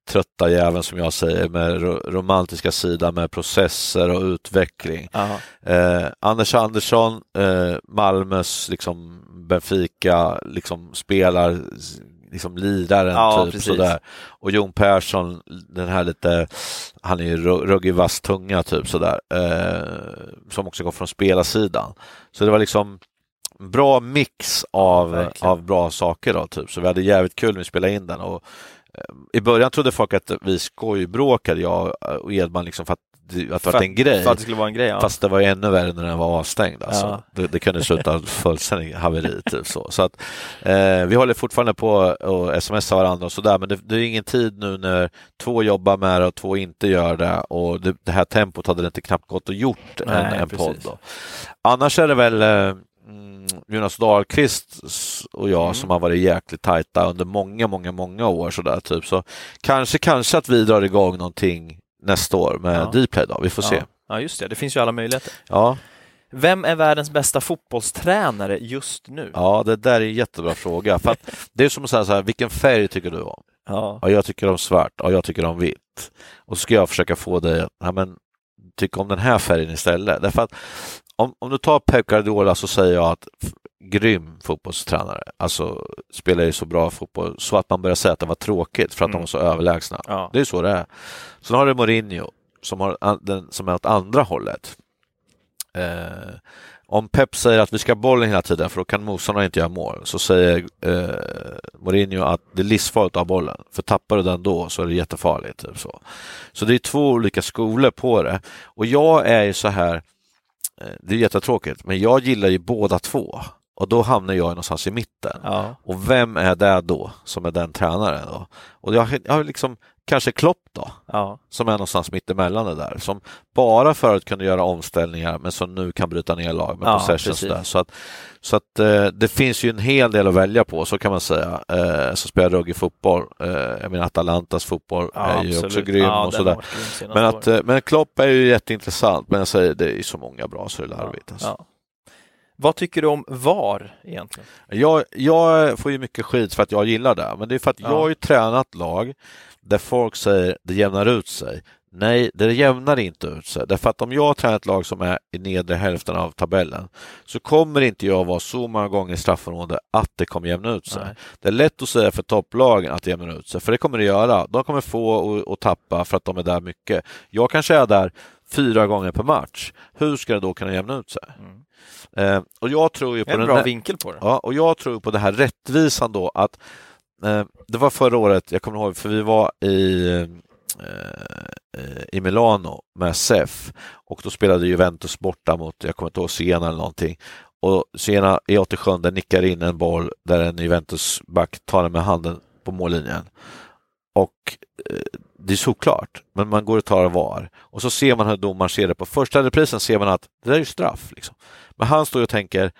trötta jäveln som jag säger med ro romantiska sidan med processer och utveckling.
ja,
Eh, Anders Andersson, eh, Malmös liksom Benfica, liksom spelar liksom liraren
Ja,
typ
precis.
sådär. Och Jon Persson, den här lite, han är ju ru- ruggig vass tunga typ sådär, eh, som också går från spelarsidan. Så det var liksom bra mix av,
verkligen.
av bra saker då, typ. Så vi hade jävligt kul när vi spelade in den. Och, I början trodde folk att vi skojbråkade, jag och Edman, liksom för att, det- att det var en grej.
För att det skulle vara en grej, ja.
Fast det var ju ännu värre när den var avstängd. Alltså.
Ja.
Det, det kunde sluta fullständigt haveri. Typ så. Så att, eh, vi håller fortfarande på att smsa varandra och sådär, men det, det är ingen tid nu när två jobbar med det och två inte gör det och det, det här tempot hade det inte knappt gått att gjort en,
Nej,
en
precis.
podd. Då. Annars är det väl eh, Jonas Dahlqvist och jag
Mm.
som har varit jäkligt tajta under många, många, många år. Sådär, typ. Så kanske, kanske att vi drar igång någonting nästa år med
Ja.
Dplay då. Vi får se.
ja. ja, just det. Det finns ju alla möjligheter.
Ja.
Vem är världens bästa fotbollstränare just nu?
Ja, det där är en jättebra fråga. För att det är som att säga så här, vilken färg tycker du om?
Ja,
Ja, jag tycker om svart. Ja, jag tycker om vitt. Och så ska jag försöka få dig att ja, men, tycka om den här färgen istället. Därför att om, om du tar Pep Guardiola så säger jag att grym fotbollstränare. Alltså spelar ju så bra fotboll så att man börjar säga att det var tråkigt för att de
Mm.
var så överlägsna.
ja.
Det är så det är. Sen har du Mourinho som, har, den, som är åt andra hållet. Eh, om Pep säger att vi ska ha bollen hela tiden för då kan motståndarna inte göra mål så säger eh, Mourinho att det är livsfarligt att ha bollen för tappar du den då så är det jättefarligt. Typ så. så det är två olika skolor på det och jag är ju så här det är jättetråkigt men jag gillar ju båda två och då hamnar jag någonstans i mitten.
ja.
Och vem är det då som är den tränaren? Då? Och jag, jag har liksom kanske Klopp då,
Ja.
som är någonstans mittemellan det där, som bara förut kunde göra omställningar men som nu kan bryta ner lag med
Ja,
possession.
precis.
Där. Så att, så att eh, det finns ju en hel del att välja på, så kan man säga, eh, som spelar ruggig fotboll. Eh, jag menar Atalantas fotboll
Ja,
är ju
absolut.
också grym
ja,
och sådär. Men, att, eh, men Klopp är ju jätteintressant, men jag säger det är så många bra så det är larvigt. Alltså.
Vad tycker du om VAR egentligen?
Jag, jag får ju mycket skit för att jag gillar det, men det är för att
Ja.
jag har ju tränat lag där folk säger det jämnar ut sig. Nej, det jämnar inte ut sig. Därför att om jag har tränat ett lag som är i nedre hälften av tabellen så kommer inte jag vara så många gånger i straffområdet att det kommer jämna ut sig.
Nej.
Det är lätt att säga för topplagen att det jämnar ut sig, för det kommer det göra. De kommer få och, och tappa för att de är där mycket. Jag kanske är där fyra gånger per match. Hur ska det då kunna jämna ut sig?
Mm.
Eh, och jag tror ju på
En
den
bra vinkel på det.
Ja, och jag tror på det här rättvisan då att Eh, det var förra året, jag kommer ihåg, för vi var i, eh, eh i Milano med SEF och då spelade Juventus borta mot, jag kommer inte ihåg, Siena eller någonting. Och Siena i 87 nickar in en boll där en Juventus-back tar den med handen på mållinjen. Och eh, det är såklart, men man går och tar VAR. Och så ser man hur domaren ser det. På första reprisen ser man att det där är ju straff. Liksom. Men han står och tänker,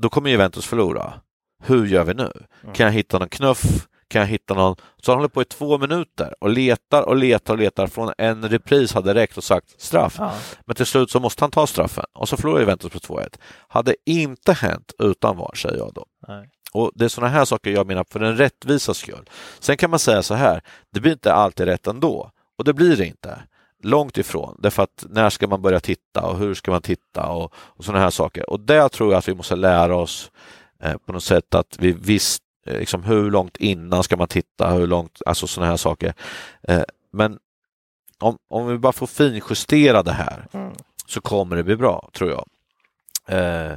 då kommer Juventus förlora. Hur gör vi nu?
Mm.
Kan jag hitta någon knuff? Kan jag hitta någon? Så han håller på i två minuter och letar och letar och letar. Från en repris hade räckt och sagt straff.
Ja.
Men till slut så måste han ta straffen och så förlorar Juventus på 2-1. Hade inte hänt utan VAR, säger jag då.
Nej.
Och Det är sådana här saker jag menar för den rättvisa skull. Sen kan man säga så här, det blir inte alltid rätt ändå. Och det blir det inte. Långt ifrån. Därför att när ska man börja titta och hur ska man titta och, och sådana här saker. Och där tror jag att vi måste lära oss eh, på något sätt att vi visst eh, liksom hur långt innan ska man titta, hur långt, alltså sådana här saker. Eh, men om, om vi bara får finjustera det här
Mm.
så kommer det bli bra, tror jag. Eh,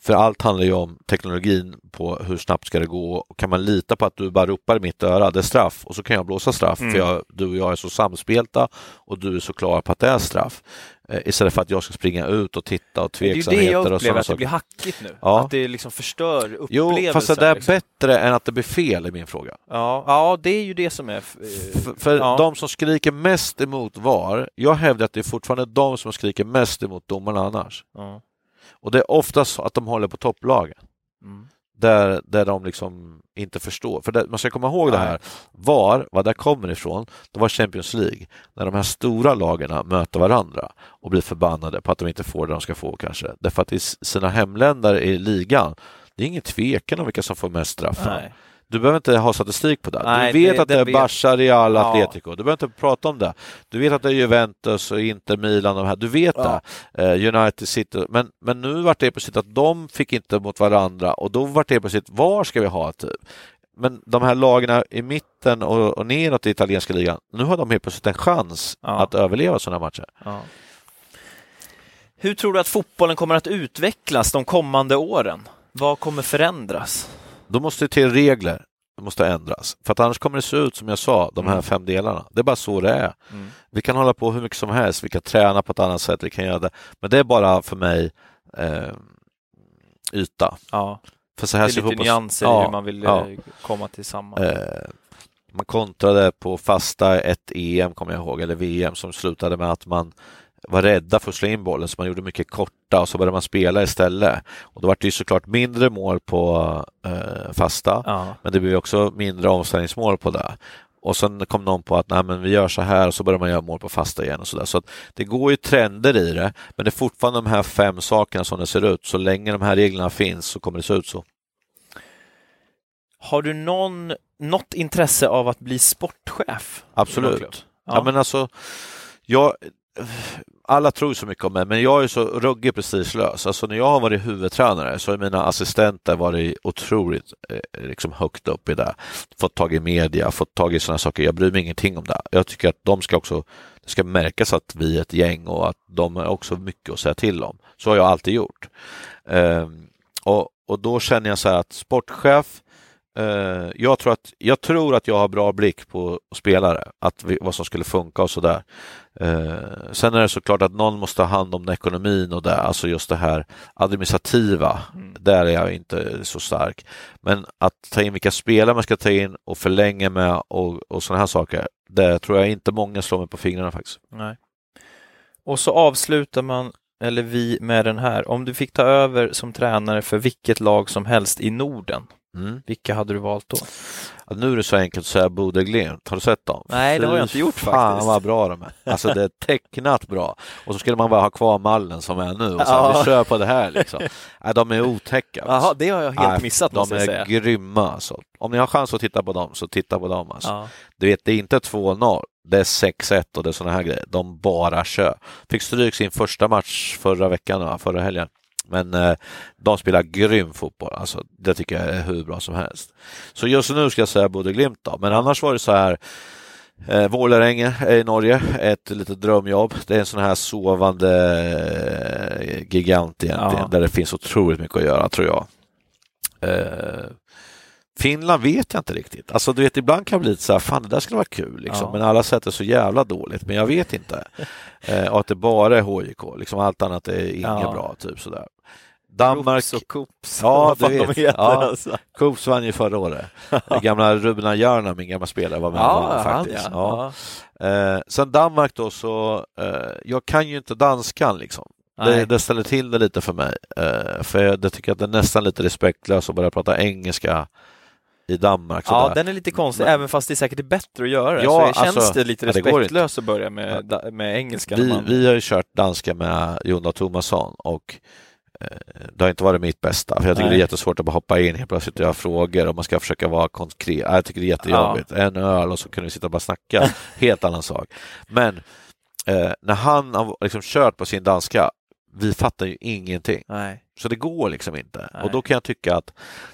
för allt handlar ju om teknologin på hur snabbt ska det gå. Kan man lita på att du bara ropar i mitt öra, det är straff och så kan jag blåsa straff
Mm.
för jag, du och jag är så samspelta och du är så klar på att det är straff. Eh, istället för att jag ska springa ut och titta och
Det är ju
tveksamheter
det jag
och
upplever,
sådana
att det
saker.
blir hackigt nu.
Ja.
Att det liksom förstör upplevelsen.
Jo, fast det är
liksom.
bättre än att det blir fel i min fråga.
Ja, ja, det är ju det som är... eh,
För, för
ja.
de som skriker mest emot VAR, jag hävdar att det är fortfarande de som skriker mest emot domarna annars.
Ja.
Och det är oftast så att de håller på topplagen.
Mm.
Där, där de liksom inte förstår. För det, man ska komma ihåg det här, var, vad det kommer ifrån, det var Champions League, när de här stora lagen möter varandra och blir förbannade på att de inte får det de ska få kanske. Därför att i sina hemländer i ligan, det är ingen tvekan om vilka som får mest straffar. Du behöver inte ha statistik på det.
Nej,
du vet
det-
att det,
det
är Barca, Real,
Ja.
Atletico. Du behöver inte prata om det. Du vet att det är Juventus och Inter, Milan. De här. Du vet
Ja.
det. Eh, United, City. Men, men nu vart det plötsligt att de fick inte mot varandra och då vart det plötsligt, var ska vi ha typ? Men de här lagen i mitten och, och neråt i italienska ligan, nu har de helt plötsligt en chans
Ja.
att överleva sådana matcher.
Ja. Hur tror du att fotbollen kommer att utvecklas de kommande åren? Vad kommer förändras?
Då måste det till regler Det måste ändras. För att annars kommer det se ut som jag sa, de här
Mm.
fem delarna. Det är bara så det är.
Mm.
Vi kan hålla på hur mycket som helst, vi kan träna på ett annat sätt, vi kan göra det. Men det är bara för mig eh, yta.
Ja,
För så
det
här
är
ser
lite
fotbolls-
nyanser
Ja,
hur man vill
ja.
eh, komma till samma.
Eh, man kontrade på fasta ett EM, kommer jag ihåg, eller VM, som slutade med att man var rädda för att slå in bollen, så man gjorde mycket korta och så började man spela istället. Och då var det ju såklart mindre mål på eh, fasta,
Ja.
men det blev också mindre omställningsmål på det. Och sen kom någon på att nej, men vi gör så här och så börjar man göra mål på fasta igen och så där. Så att det går ju trender i det, men det är fortfarande de här fem sakerna som det ser ut. Så länge de här reglerna finns så kommer det se ut så.
Har du någon, något intresse av att bli sportchef?
Absolut. Ja.
Ja.
men alltså, jag, alla tror så mycket om mig, men jag är så ruggig prestigelös. Alltså när jag har varit huvudtränare så har mina assistenter varit otroligt eh, liksom högt upp i det. Fått tag i media, fått tag i sådana saker. Jag bryr mig ingenting om det. Jag tycker att de ska också, det ska märkas att vi är ett gäng och att de har också mycket att säga till om. Så har jag alltid gjort. Eh, och, och då känner jag så här att sportchef Eh, jag, tror att, jag tror att jag har bra blick på spelare, att vi, vad som skulle funka och sådär. Uh, sen är det såklart att någon måste ha hand om ekonomin och det, alltså just det här administrativa,
Mm.
där är jag inte så stark. Men att ta in vilka spelare man ska ta in och förlänga med och, och sådana här saker, Det tror jag inte många slår mig på fingrarna faktiskt.
Nej. Och så avslutar man, eller vi, med den här. Om du fick ta över som tränare för vilket lag som helst i Norden,
Mm.
vilka hade du valt då?
Ja, nu är det så enkelt att säga Bodö Glimt. Har du sett dem?
Nej, det har jag inte gjort
fan
faktiskt.
vad bra de är. Alltså det är tecknat bra. Och så skulle man bara ha kvar mallen som är nu och så
Ja.
vi kör på det här liksom. Nej, de är otäcka.
Jaha,
Alltså.
det har jag helt
Nej,
missat
De
måste jag
är
säga.
grymma alltså. Om ni har chans att titta på dem så titta på dem alltså.
Ja.
Du vet, det är inte 2-0. Det är 6-1 och det är sådana här grejer. De bara kör. Fick stryk sin första match förra veckan, förra helgen. Men eh, de spelar grym fotboll. Alltså, det tycker jag är hur bra som helst. Så just nu ska jag säga Bodø Glimt då. Men annars var det så här. Eh, Vålerenga i Norge, ett litet drömjobb. Det är en sån här sovande eh, gigant egentligen,
Ja.
där det finns otroligt mycket att göra tror jag. Eh, Finland vet jag inte riktigt. Alltså du vet, ibland kan det bli lite så här, fan det där skulle vara kul, liksom.
Ja.
men alla sätter så jävla dåligt. Men jag vet inte. Eh, och att det bara är HJK, liksom allt annat är inget
Ja.
bra, typ sådär. Danmark,
Koops och Koops.
Ja, du vet.
heter
Ja.
alltså.
Coops vann ju förra året. Gamla Rubna Järna, min gamla spelare, var med
Ja, han
faktiskt.
ja.
Ja. Eh, sen Danmark då så, eh, jag kan ju inte danskan liksom. Det, det ställer till det lite för mig. Eh, för jag det tycker att det är nästan lite respektlöst att börja prata engelska i Danmark.
Ja,
sådär.
den är lite konstig,
Men-
även fast det är säkert är bättre att göra.
Ja,
så känns
alltså,
det lite
ja, det
respektlöst att börja med, med engelska.
vi,
man-
vi har ju kört danska med Jonna Thomasson och det har inte varit mitt bästa. För jag tycker
Nej.
det är jättesvårt att bara hoppa in helt plötsligt och göra frågor och man ska försöka vara konkret. Ja, Jag tycker det är jättejobbigt. En öl och så kan vi sitta och bara snacka. Helt annan sak. Men eh, när han har liksom kört på sin danska, vi fattar ju ingenting.
Nej.
Så det går liksom inte.
Nej.
Och då kan jag tycka att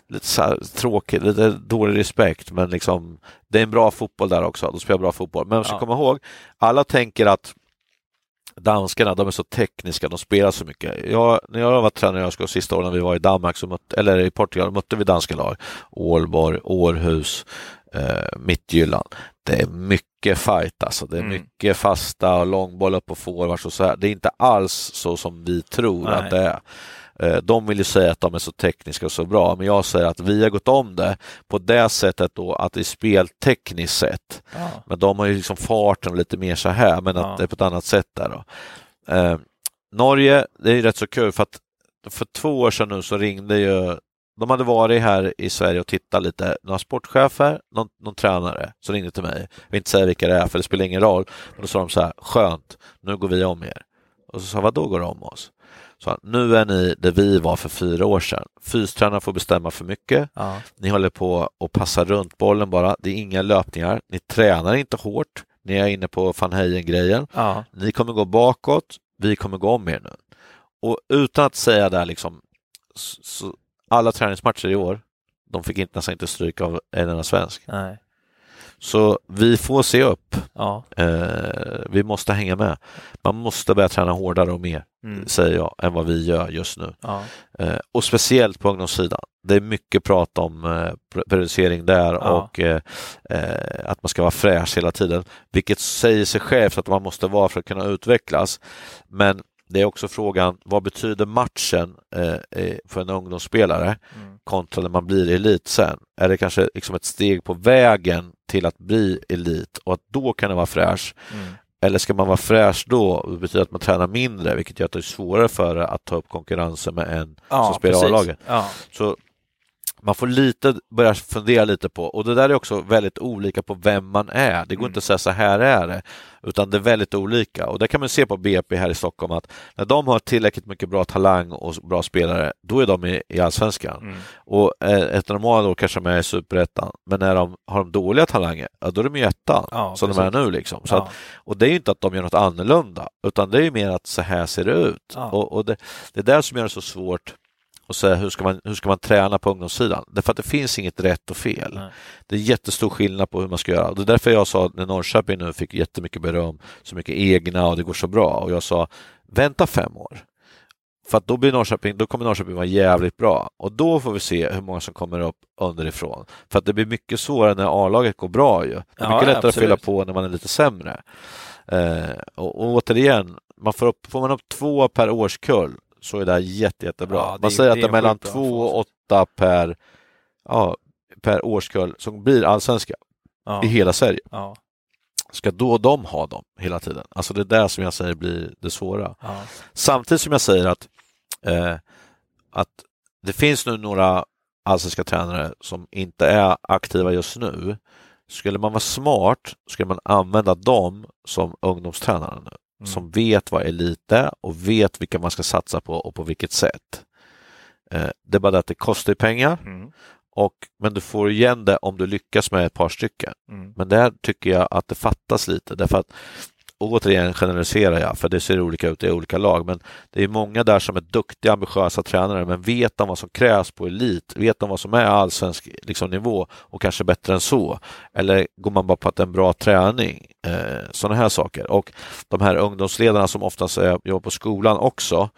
lite här, tråkigt, lite dålig respekt, men liksom det är en bra fotboll där också. De spelar bra fotboll. Men man ska
Ja.
komma ihåg, alla tänker att danskarna, de är så tekniska, de spelar så mycket. Jag, när jag var tränare jag ska sista åren när vi var i Danmark, så mötte, eller i Portugal, mötte vi danska lag. Ålborg, Århus, eh, Midtjylland. Det är mycket fight alltså. Det är
Mm.
mycket fasta och långboll upp på forwards och så här. Det är inte alls så som vi tror
Nej.
att det är. Eh, De vill ju säga att de är så tekniska och så bra, men jag säger att vi har gått om det på det sättet då att det är speltekniskt sett.
Ja.
Men de har ju liksom farten lite mer så här, men att
Ja.
det är på ett annat sätt där då. Eh, Norge, det är ju rätt så kul för att för två år sedan nu så ringde ju de hade varit här i Sverige och tittat lite, några sportchefer, någon, någon tränare som ringde till mig. Jag vill inte säga vilka det är för det spelar ingen roll. Men då sa de så här, skönt, nu går vi om er. Och så sa jag, vad då går de om oss? Så nu är ni där vi var för fyra år sedan. Fystränaren får bestämma för mycket.
Ja.
Ni håller på och passar runt bollen bara. Det är inga löpningar. Ni tränar inte hårt. Ni är inne på van Heyen-grejen.
Ja.
Ni kommer gå bakåt. Vi kommer gå om er nu. Och utan att säga det här liksom, alla träningsmatcher i år, de fick inte, nästan inte stryk av en enda svensk.
Nej.
Så vi får se upp.
Ja.
Eh, vi måste hänga med. Man måste börja träna hårdare och mer,
Mm.
säger jag, än vad vi gör just nu.
Ja.
Eh, och speciellt på ungdomssidan. Det är mycket prat om eh, periodisering där
Ja.
och eh, eh, att man ska vara fräsch hela tiden, vilket säger sig självt att man måste vara för att kunna utvecklas. Men det är också frågan, vad betyder matchen eh, för en ungdomsspelare
Mm.
kontra när man blir elit sen? Är det kanske liksom ett steg på vägen till att bli elit och att då kan det vara fräsch?
Mm.
Eller ska man vara fräsch då? Det betyder att man tränar mindre, vilket gör att det är svårare för att ta upp konkurrensen med en som spelar. A-laget.
Ja.
Så man får lite börja fundera lite på, och det där är också väldigt olika på vem man är. Det går
Mm.
inte att säga så här är det, utan det är väldigt olika. Och det kan man se på BP här i Stockholm att när de har tillräckligt mycket bra talang och bra spelare, då är de i, i allsvenskan.
Mm.
Och eh, efter några år kanske de är i superettan, men när de har de dåliga talanger, ja, då är de i ettan,
Ja,
som de
precis.
är nu. Liksom. Så
Ja.
att, och det är ju inte att de gör något annorlunda, utan det är ju mer att så här ser det ut.
Ja.
Och, och det, det är där som gör det så svårt att säga hur ska man, hur ska man träna på ungdomssidan? Därför att det finns inget rätt och fel.
Nej.
Det är jättestor skillnad på hur man ska göra. Och det är därför jag sa när Norrköping nu fick jättemycket beröm, så mycket egna och det går så bra. Och jag sa, vänta fem år. För att då, blir Norrköping, då kommer Norrköping vara jävligt bra och då får vi se hur många som kommer upp underifrån. För att det blir mycket svårare när A-laget går bra ju. Det är
Ja,
mycket lättare att fylla
absolut.
på när man är lite sämre. Eh, och, och återigen, man får, upp, får man upp två per årskull så är det här jätte, jättebra.
Ja, det
man säger att det är mellan
sjukt bra
två och
facit.
åtta per, ja, per årskull som blir allsvenska
Ja.
i hela Sverige.
Ja.
ska då de ha dem hela tiden? Alltså det är det som jag säger blir det svåra. Samtidigt som jag säger att, eh, att det finns nu några allsvenska tränare som inte är aktiva just nu. Skulle man vara smart skulle man använda dem som ungdomstränare nu,
Mm.
som vet vad elit är och vet vilka man ska satsa på och på vilket sätt. Eh, det är bara det att det kostar pengar,
Mm.
och, men du får igen det om du lyckas med ett par stycken.
Mm.
Men där tycker jag att det fattas lite därför att återigen generaliserar jag för det ser olika ut i olika lag men det är många där som är duktiga ambitiösa tränare men vet de vad som krävs på elit, vet de vad som är allsvensk liksom, nivå och kanske bättre än så? Eller går man bara på att det är en bra träning? Eh, sådana här saker. Och de här ungdomsledarna som oftast är, jobbar på skolan också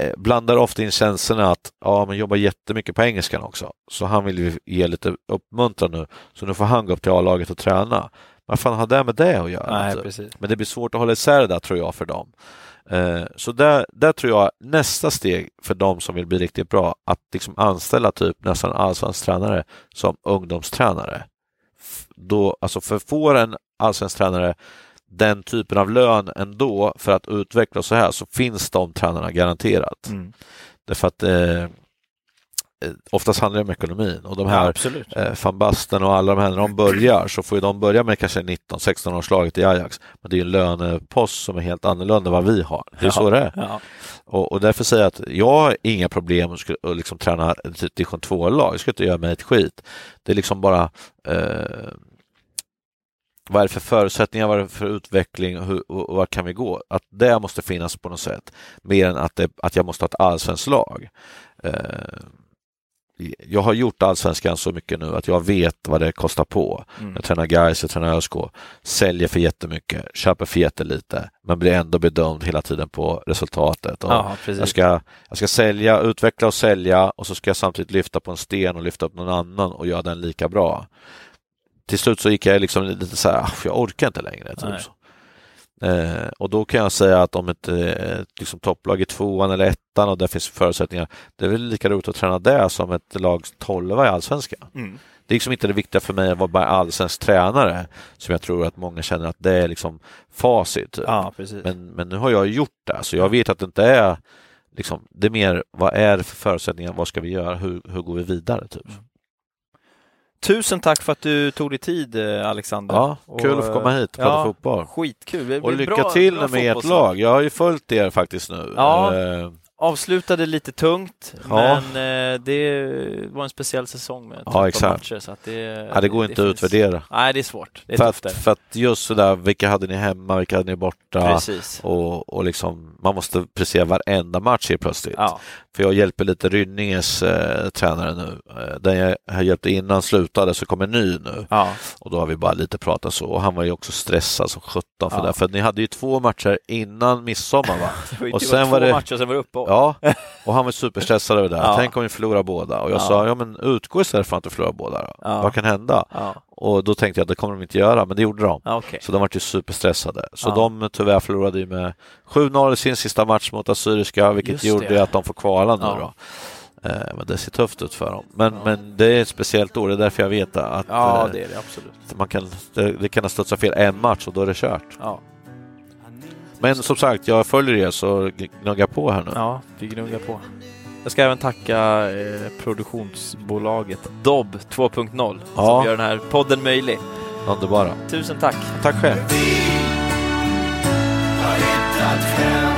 eh, blandar ofta in känslorna att ja, men jobbar jättemycket på engelskan också. Så han vill ju ge lite uppmuntran nu. Så nu får han gå upp till A-laget och träna vad fan har det med det att göra?
Nej,
Alltså. Men det blir svårt att hålla isär det där tror jag för dem. Eh, Så där, där tror jag nästa steg för dem som vill bli riktigt bra, att liksom anställa typ nästan allsvensk tränare som ungdomstränare. Då, alltså för får en allsvensk tränare den typen av lön ändå för att utveckla så här så finns de tränarna garanterat.
Mm.
Därför att eh, oftast handlar det om ekonomin och de
Ja,
här
absolut.
eh, van Basten och alla de här, när de börjar så får ju de börja med kanske 19-16 årslaget i Ajax. Men det är ju en lönepost som är helt annorlunda än vad vi har. Det är
Ja.
så det är.
Ja.
Och, och därför säger jag att jag har inga problem att skulle- att liksom träna division 2-lag. Jag ska inte göra mig ett skit. Det är liksom bara eh, vad är det för förutsättningar, vad är det för utveckling och, hur, och, och vad kan vi gå? Att det måste finnas på något sätt. Mer än att, det, att jag måste ha ett allsvenskt lag. Eh, jag har gjort allsvenskan så mycket nu att jag vet vad det kostar på.
Mm.
Jag tränar guys, jag tränar ÖSK, säljer för jättemycket, köper för jättelite, men blir ändå bedömd hela tiden på resultatet.
Precis.
jag, ska, jag ska sälja, utveckla och sälja och så ska jag samtidigt lyfta på en sten och lyfta upp någon annan och göra den lika bra. Till slut så gick jag liksom lite så här, "Ah, jag orkar inte längre. Typ. Eh, och då kan jag säga att om ett, eh, liksom topplag i tvåan eller ettan och där finns förutsättningar, det är väl lika roligt att träna det som ett lag tolva i allsvenskan.
Mm.
Det är liksom inte det viktiga för mig att vara bara allsvensk tränare som jag tror att många känner att det är liksom facit. typ.
Ja.
Men, men nu har jag gjort det, så jag vet att det inte är liksom, det är mer vad är det för förutsättningar, vad ska vi göra, hur, hur går vi vidare? Typ.
Tusen tack för att du tog dig tid eh, Alexander.
Ja, kul
Och,
att få komma hit och prata
ja,
fotboll.
Skitkul. Det
Och lycka
bra-
till
bra
med ert lag. Jag har ju följt er faktiskt nu.
Ja.
Eh,
Avslutade lite tungt,
Ja.
men eh, det var en speciell säsong med 13
Ja, exakt.
matcher. Så att det,
ja, det går inte att
finns-
utvärdera.
Nej, det är svårt. Det är
För att, för att just sådär, vilka hade ni hemma, vilka hade ni borta?
Precis.
Och, och liksom, man måste prestera varenda match helt plötsligt.
Ja.
För jag hjälper lite Rynninges eh, tränare nu. Eh, den jag har hjälpt innan slutade så kommer ny nu.
Ja.
Och då har vi bara lite pratat så. Och han var ju också stressad som sjutton för
Ja.
det. För ni hade ju två matcher innan midsommar va?
Det
Och sen
två
var det-
matcher som var uppe.
Ja, och han var superstressad över det.
Ja.
Tänk om vi förlorar båda. Och jag
Ja.
sa, ja men utgå istället från att du förlorar båda då. Vad kan hända? Och då tänkte jag att det kommer de inte göra, men det gjorde de.
ja okej.
Så de var ju superstressade. Så
Ja.
de tyvärr förlorade ju med 7-0 i sin sista match mot Assyriska, vilket
Just
gjorde
det.
att de får kvala nu
Ja.
då. Eh, Men det ser tufft ut för dem. Men,
Ja.
men det är ett speciellt år, det är därför jag vet att
Ja,
eh,
det är det absolut.
man kan, det, det kan ha studsat fel en match och då är det kört. Men som sagt, jag följer er så gnugga på här nu.
ja vi gnuggar på. Jag ska även tacka eh, produktionsbolaget Dobb 2.0
Ja.
som gör den här podden möjlig.
Underbara.
Tusen tack!
Tack själv.
har hittat hem